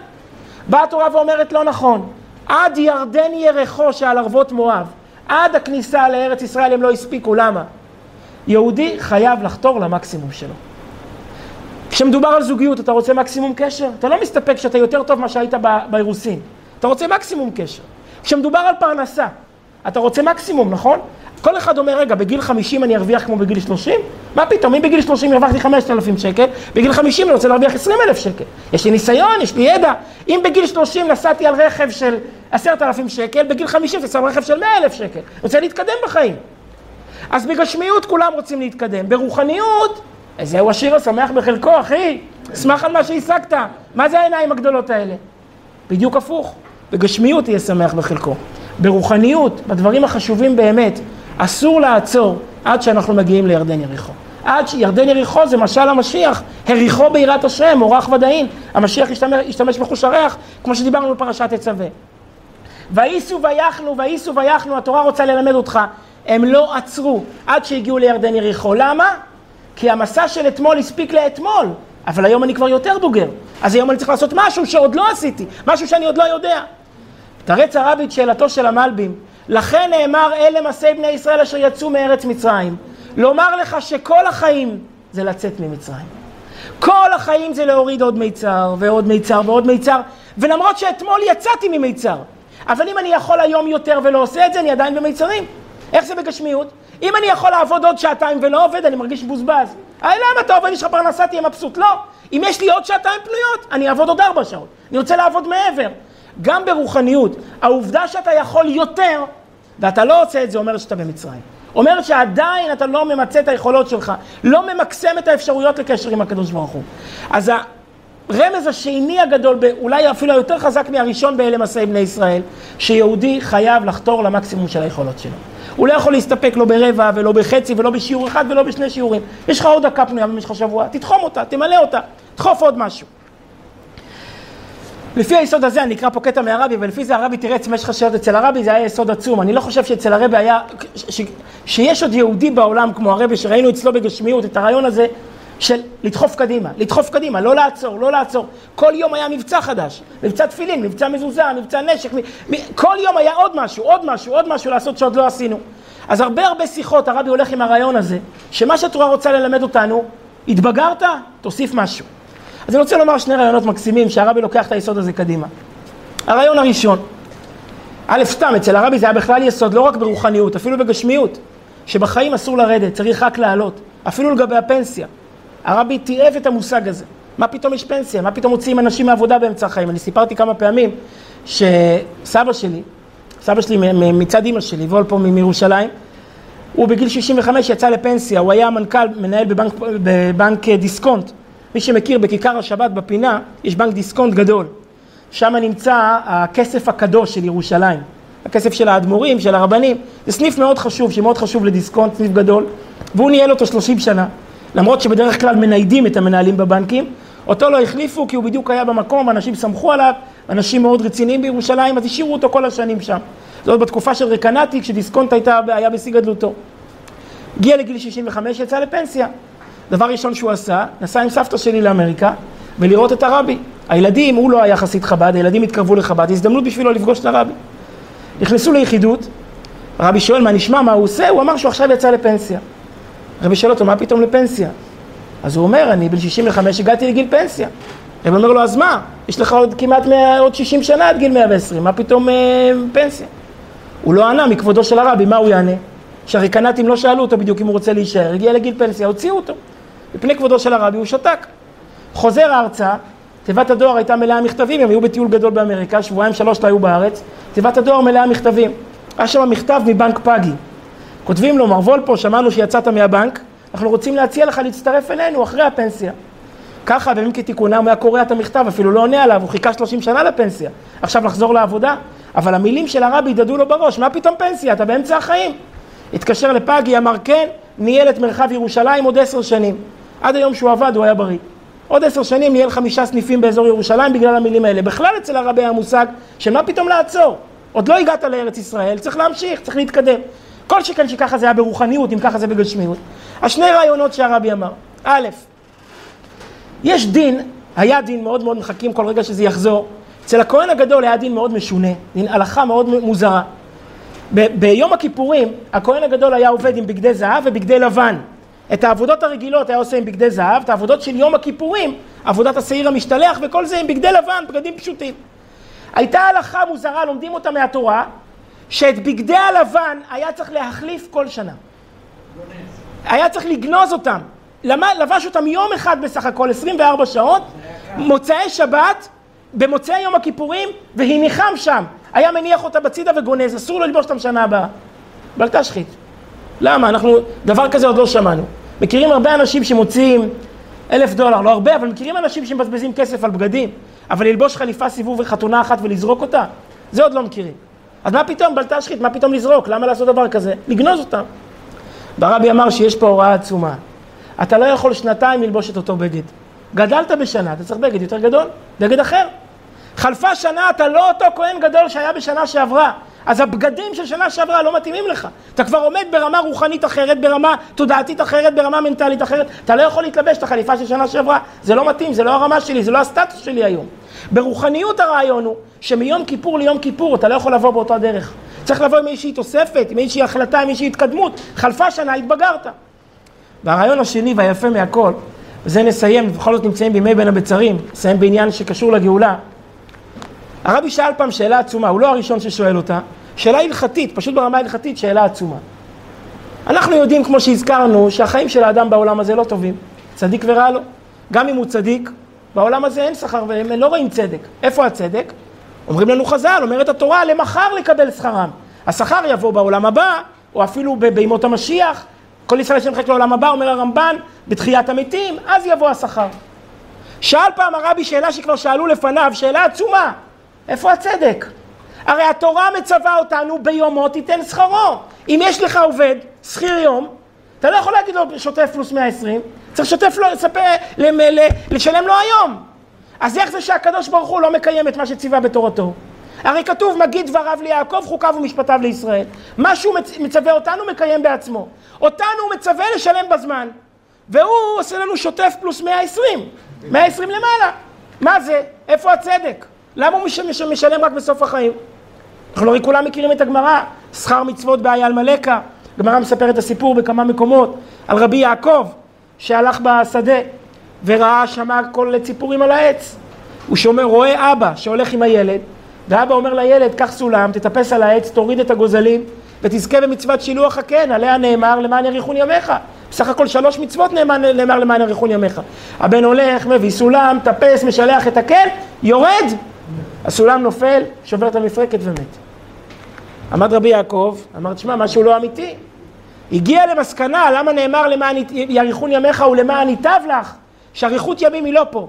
A: באה התורה ואומרת לא נכון, עד ירדן ירחו שעל ערבות מואב, עד הכניסה לארץ ישראל הם לא הספיקו, למה? יהודי חייב לחתור למקסימום שלו. כשמדובר על זוגיות, אתה רוצה מקסימום קשר? אתה לא מסתפק שאתה יותר טוב ממה שהיית באירוסין. אתה רוצה מקסימום קשר. כשמדובר על פרנסה, אתה רוצה מקסימום, נכון? כל אחד אומר, רגע, בגיל 50 אני ארוויח כמו בגיל 30? מה פתאום, אם בגיל 30 הרווחתי 5,000 שקל, בגיל 50 אני רוצה להרוויח 20,000 שקל. יש לי ניסיון, יש לי ידע. אם בגיל 30 נסעתי על רכב של 10,000 שקל, בגיל 50 זה שם רכב של 100,000 שקל. אני רוצה להתקדם בחיים. אז בגשמיות כולם רוצים להתקדם. ברוחניות, זהו השיר השמח בחלקו, אחי. שמח על מה שהשגת. מה זה העיניים הגדולות האלה? בדיוק הפוך. בגשמיות יהיה שמח בחלקו. ברוחניות, בדברים החשובים באמת, אסור לעצור עד שאנחנו מגיעים לירדן יריחו. עד שירדן יריחו זה משל המשיח, הריחו ביראת השם, אורח ודאין. המשיח ישתמש, ישתמש בחוש הריח, כמו שדיברנו בפרשת תצווה. וייסו ויחנו, וייסו ויחנו, התורה רוצה ללמד אותך, הם לא עצרו עד שהגיעו לירדן יריחו. למה? כי המסע של אתמול הספיק לאתמול, אבל היום אני כבר יותר בוגר. אז היום אני צריך לעשות משהו שעוד לא עשיתי, משהו שאני עוד לא יודע. תרץ הרבי את שאלתו של המלבים, לכן נאמר אלה מסי בני ישראל אשר יצאו מארץ מצרים. לומר לך שכל החיים זה לצאת ממצרים. כל החיים זה להוריד עוד מיצר ועוד מיצר ועוד מיצר, ולמרות שאתמול יצאתי ממיצר, אבל אם אני יכול היום יותר ולא עושה את זה, אני עדיין במיצרים. איך זה בגשמיות? אם אני יכול לעבוד עוד שעתיים ולא עובד, אני מרגיש מבוזבז. למה אתה עובד, יש לך פרנסה, תהיה מבסוט. לא. אם יש לי עוד שעתיים פנויות, אני אעבוד עוד ארבע שעות. אני רוצה לעבוד מעבר. גם ברוחניות, העובדה שאתה יכול יותר, ואתה לא עושה את זה, אומרת שאתה במצרים. אומרת שעדיין אתה לא ממצה את היכולות שלך, לא ממקסם את האפשרויות לקשר עם הקדוש ברוך הוא. אז הרמז השני הגדול, אולי אפילו היותר חזק מהראשון באלה מסעי בני ישראל, שיהודי חייב לחתור למקסימום של היכולות שלו. הוא לא יכול להסתפק לא ברבע ולא בחצי ולא בשיעור אחד ולא בשני שיעורים. יש לך עוד דקה פנויה במשך השבוע, תתחום אותה, תמלא אותה, תדחוף עוד משהו. לפי היסוד הזה, אני אקרא פה קטע מהרבי, ולפי זה הרבי תראה אצל משך השאלות אצל הרבי, זה היה יסוד עצום. אני לא חושב שאצל הרבי היה, ש, שיש עוד יהודי בעולם כמו הרבי, שראינו אצלו בגשמיות את הרעיון הזה של לדחוף קדימה, לדחוף קדימה, לא לעצור, לא לעצור. כל יום היה מבצע חדש, מבצע תפילין, מבצע מזוזה, מבצע נשק, מ, מ, כל יום היה עוד משהו, עוד משהו, עוד משהו לעשות שעוד לא עשינו. אז הרבה הרבה שיחות הרבי הולך עם הרעיון הזה, שמה שהתורה רוצה ללמד אותנו, התבגרת, תוסיף משהו. אז אני רוצה לומר שני רעיונות מקסימים שהרבי לוקח את היסוד הזה קדימה. הרעיון הראשון, א', סתם, אצל הרבי זה היה בכלל יסוד, לא רק ברוחניות, אפילו בגשמיות, שבחיים אסור לרדת, צריך רק לעלות, אפילו לגבי הפנסיה. הרבי תיעב את המושג הזה. מה פתאום יש פנסיה? מה פתאום מוציאים אנשים מעבודה באמצע החיים? אני סיפרתי כמה פעמים שסבא שלי, סבא שלי מצד אימא שלי, וולפו מירושלים, הוא בגיל 65 יצא לפנסיה, הוא היה מנכ"ל, מנהל בבנק, בבנק דיסקונט. מי שמכיר, בכיכר השבת בפינה, יש בנק דיסקונט גדול. שם נמצא הכסף הקדוש של ירושלים. הכסף של האדמו"רים, של הרבנים. זה סניף מאוד חשוב, שמאוד חשוב לדיסקונט, סניף גדול. והוא ניהל אותו 30 שנה. למרות שבדרך כלל מניידים את המנהלים בבנקים. אותו לא החליפו כי הוא בדיוק היה במקום, אנשים סמכו עליו, אנשים מאוד רציניים בירושלים, אז השאירו אותו כל השנים שם. זאת בתקופה של רקנטי, כשדיסקונט הייתה, היה בשיא גדלותו. הגיע לגיל 65, יצא לפנסיה. דבר ראשון שהוא עשה, נסע עם סבתא שלי לאמריקה ולראות את הרבי. הילדים, הוא לא היה חסיד חב"ד, הילדים התקרבו לחב"ד, הזדמנות בשבילו לפגוש את הרבי. נכנסו ליחידות, הרבי שואל מה נשמע, מה הוא עושה, הוא אמר שהוא עכשיו יצא לפנסיה. הרבי שואל אותו, מה פתאום לפנסיה? אז הוא אומר, אני בן 65 הגעתי לגיל פנסיה. הרבי אומר לו, אז מה? יש לך עוד כמעט 100, עוד 60 שנה עד גיל 120, מה פתאום אה, פנסיה? הוא לא ענה מכבודו של הרבי, מה הוא יענה? שהריקנטים לא שאלו אותו בדיוק אם הוא רוצה להישאר, הגיע לגיל פנסיה, הוציאו אותו. מפני כבודו של הרבי הוא שתק. חוזר ארצה, תיבת הדואר הייתה מלאה מכתבים, הם היו בטיול גדול באמריקה, שבועיים שלוש לא היו בארץ, תיבת הדואר מלאה מכתבים. היה שם מכתב מבנק פאגי. כותבים לו, מר וולפו, שמענו שיצאת מהבנק, אנחנו רוצים להציע לך להצטרף אלינו אחרי הפנסיה. ככה, בימים כתיקונם, היה קורא את המכתב, אפילו לא עונה עליו, הוא חיכה 30 שנה לפנסיה. עכשיו לחזור לעבודה? אבל המילים של הרבי הדהדו לו בראש, מה פתאום פנסיה? אתה באמצע החיים. התקשר לפאגי, אמר כן, ניהל את מרחב ירושלים עוד עשר שנים. עד היום שהוא עבד הוא היה בריא. עוד עשר שנים ניהל חמישה סניפים באזור ירושלים בגלל המילים האלה. בכלל אצל הרבי היה מושג של מה פתאום לעצור. עוד לא הגעת לארץ ישראל, צריך להמשיך, צריך להתקדם. כל שכן שככה זה היה ברוחניות, אם ככה זה בגשמיות. השני רעיונות שהרבי אמר. א', יש דין, היה דין מאוד מאוד מחכים כל רגע שזה יחזור. אצל הכהן הגדול היה דין מאוד משונה, דין הלכה מאוד מוזרה. ב- ביום הכיפורים, הכהן הגדול היה עובד עם בגדי זהב ובגדי לבן. את העבודות הרגילות היה עושה עם בגדי זהב, את העבודות של יום הכיפורים, עבודת השעיר המשתלח וכל זה עם בגדי לבן, בגדים פשוטים. הייתה הלכה מוזרה, לומדים אותה מהתורה, שאת בגדי הלבן היה צריך להחליף כל שנה. היה צריך לגנוז אותם. לבש אותם יום אחד בסך הכל, 24 שעות, מוצאי שבת, במוצאי יום הכיפורים, והניחם שם. היה מניח אותה בצידה וגונז, אסור לו ללבוש אותם שנה הבאה. בל תשחית. למה? אנחנו, דבר כזה עוד לא שמענו. מכירים הרבה אנשים שמוציאים אלף דולר, לא הרבה, אבל מכירים אנשים שמבזבזים כסף על בגדים, אבל ללבוש חליפה סיבוב וחתונה אחת ולזרוק אותה? זה עוד לא מכירים. אז מה פתאום, בל תשחית, מה פתאום לזרוק? למה לעשות דבר כזה? לגנוז אותם. והרבי אמר שיש פה הוראה עצומה. אתה לא יכול שנתיים ללבוש את אותו בגד. גדלת בשנה, אתה צריך בגד יותר גדול, בגד אחר. חלפה שנה, אתה לא אותו כהן גדול שהיה בשנה שעברה. אז הבגדים של שנה שעברה לא מתאימים לך. אתה כבר עומד ברמה רוחנית אחרת, ברמה תודעתית אחרת, ברמה מנטלית אחרת. אתה לא יכול להתלבש את החליפה של שנה שעברה. זה לא מתאים, זה לא הרמה שלי, זה לא הסטטוס שלי היום. ברוחניות הרעיון הוא שמיום כיפור ליום כיפור אתה לא יכול לבוא באותה דרך. צריך לבוא עם איזושהי תוספת, עם איזושהי החלטה, עם איזושהי התקדמות. חלפה שנה, התבגרת. והרעיון השני והיפה מהכל, וזה נסיים, בכל זאת נמצאים בימי בין הבצרים, נסיים בעניין שקשור לגאולה. הרבי שאל פעם שאלה עצומה, הוא לא הראשון ששואל אותה, שאלה הלכתית, פשוט ברמה הלכתית, שאלה עצומה. אנחנו יודעים, כמו שהזכרנו, שהחיים של האדם בעולם הזה לא טובים, צדיק ורע לו. גם אם הוא צדיק, בעולם הזה אין שכר והם לא רואים צדק. איפה הצדק? אומרים לנו חז"ל, אומרת התורה, למחר לקבל שכרם. השכר יבוא בעולם הבא, או אפילו בימות המשיח. כל ישראל יש מחכה לעולם הבא, אומר הרמב"ן, בתחיית המתים, אז יבוא השכר. שאל פעם הרבי שאלה שכבר שאלו לפניו, שאלה עצומה. איפה הצדק? הרי התורה מצווה אותנו ביומו תיתן שכרו. אם יש לך עובד, שכיר יום, אתה לא יכול להגיד לו שוטף פלוס 120, צריך שוטף לו, לספר, לשלם לו היום. אז איך זה שהקדוש ברוך הוא לא מקיים את מה שציווה בתורתו? הרי כתוב מגיד דבריו ליעקב, חוקיו ומשפטיו לישראל. מה שהוא מצווה אותנו מקיים בעצמו. אותנו הוא מצווה לשלם בזמן, והוא עושה לנו שוטף פלוס 120, 120 למעלה. מה זה? איפה הצדק? למה הוא משלם רק בסוף החיים? אנחנו הרי כולם מכירים את הגמרא, שכר מצוות באייל מלכה. הגמרא מספרת את הסיפור בכמה מקומות על רבי יעקב שהלך בשדה וראה שמה כל ציפורים על העץ. הוא שומר, רואה אבא שהולך עם הילד, ואבא אומר לילד, קח סולם, תטפס על העץ, תוריד את הגוזלים, ותזכה במצוות שילוח הקן, עליה נאמר, למען יאריכון ימיך. בסך הכל שלוש מצוות נאמר, נאמר למען יאריכון ימיך. הבן הולך, מביא סולם, טפס, משלח את הקן, יורד, הסולם נופל, שובר את המפרקת ומת. עמד רבי יעקב, אמר, תשמע, משהו לא אמיתי. הגיע למסקנה, למה נאמר למען יאריכון ימיך ולמען ייטב לך, שאריכות ימים היא לא פה,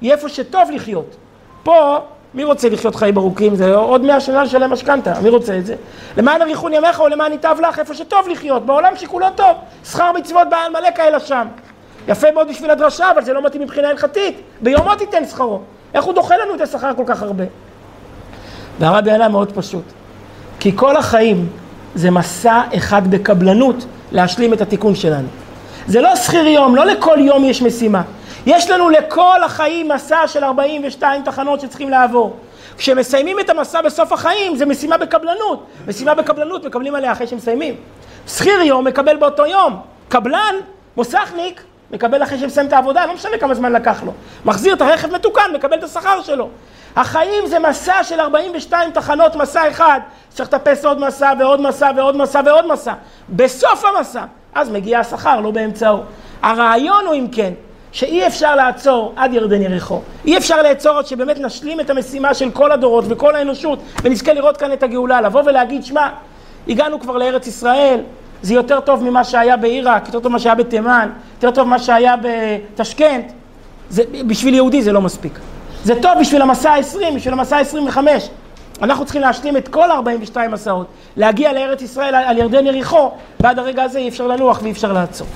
A: היא איפה שטוב לחיות. פה מי רוצה לחיות חיים ארוכים? זה עוד מאה שנה לשלם משכנתה, מי רוצה את זה? למען אריכון ימיך או למען ייטב לך איפה שטוב לחיות, בעולם שכולו טוב, שכר מצוות בעל מלא כאלה שם. יפה מאוד בשביל הדרשה, אבל זה לא מתאים מבחינה הלכתית, ביומו תיתן שכרו. איך הוא דוחה לנו את השכר כל כך הרבה? והרבי ענה מאוד פשוט, כי כל החיים זה מסע אחד בקבלנות להשלים את התיקון שלנו. זה לא שכיר יום, לא לכל יום יש משימה. יש לנו לכל החיים מסע של 42 תחנות שצריכים לעבור. כשמסיימים את המסע בסוף החיים, זה משימה בקבלנות. משימה בקבלנות מקבלים עליה אחרי שמסיימים. שכיר יום מקבל באותו יום. קבלן, מוסכניק, מקבל אחרי שמסיים את העבודה, לא משנה כמה זמן לקח לו. מחזיר את הרכב מתוקן, מקבל את השכר שלו. החיים זה מסע של 42 תחנות, מסע אחד. צריך לטפס עוד מסע ועוד מסע ועוד מסע ועוד מסע. בסוף המסע, אז מגיע השכר, לא באמצעו. הרעיון הוא אם כן, שאי אפשר לעצור עד ירדן יריחו. אי אפשר לעצור עד שבאמת נשלים את המשימה של כל הדורות וכל האנושות ונזכה לראות כאן את הגאולה. לבוא ולהגיד, שמע, הגענו כבר לארץ ישראל, זה יותר טוב ממה שהיה בעיראק, יותר טוב ממה שהיה בתימן, יותר טוב ממה שהיה בתשכנט. זה, בשביל יהודי זה לא מספיק. זה טוב בשביל המסע ה-20, בשביל המסע ה-25. אנחנו צריכים להשלים את כל ה-42 מסעות, להגיע לארץ ישראל על ירדן יריחו, ועד הרגע הזה אי אפשר לנוח ואי אפשר לעצור.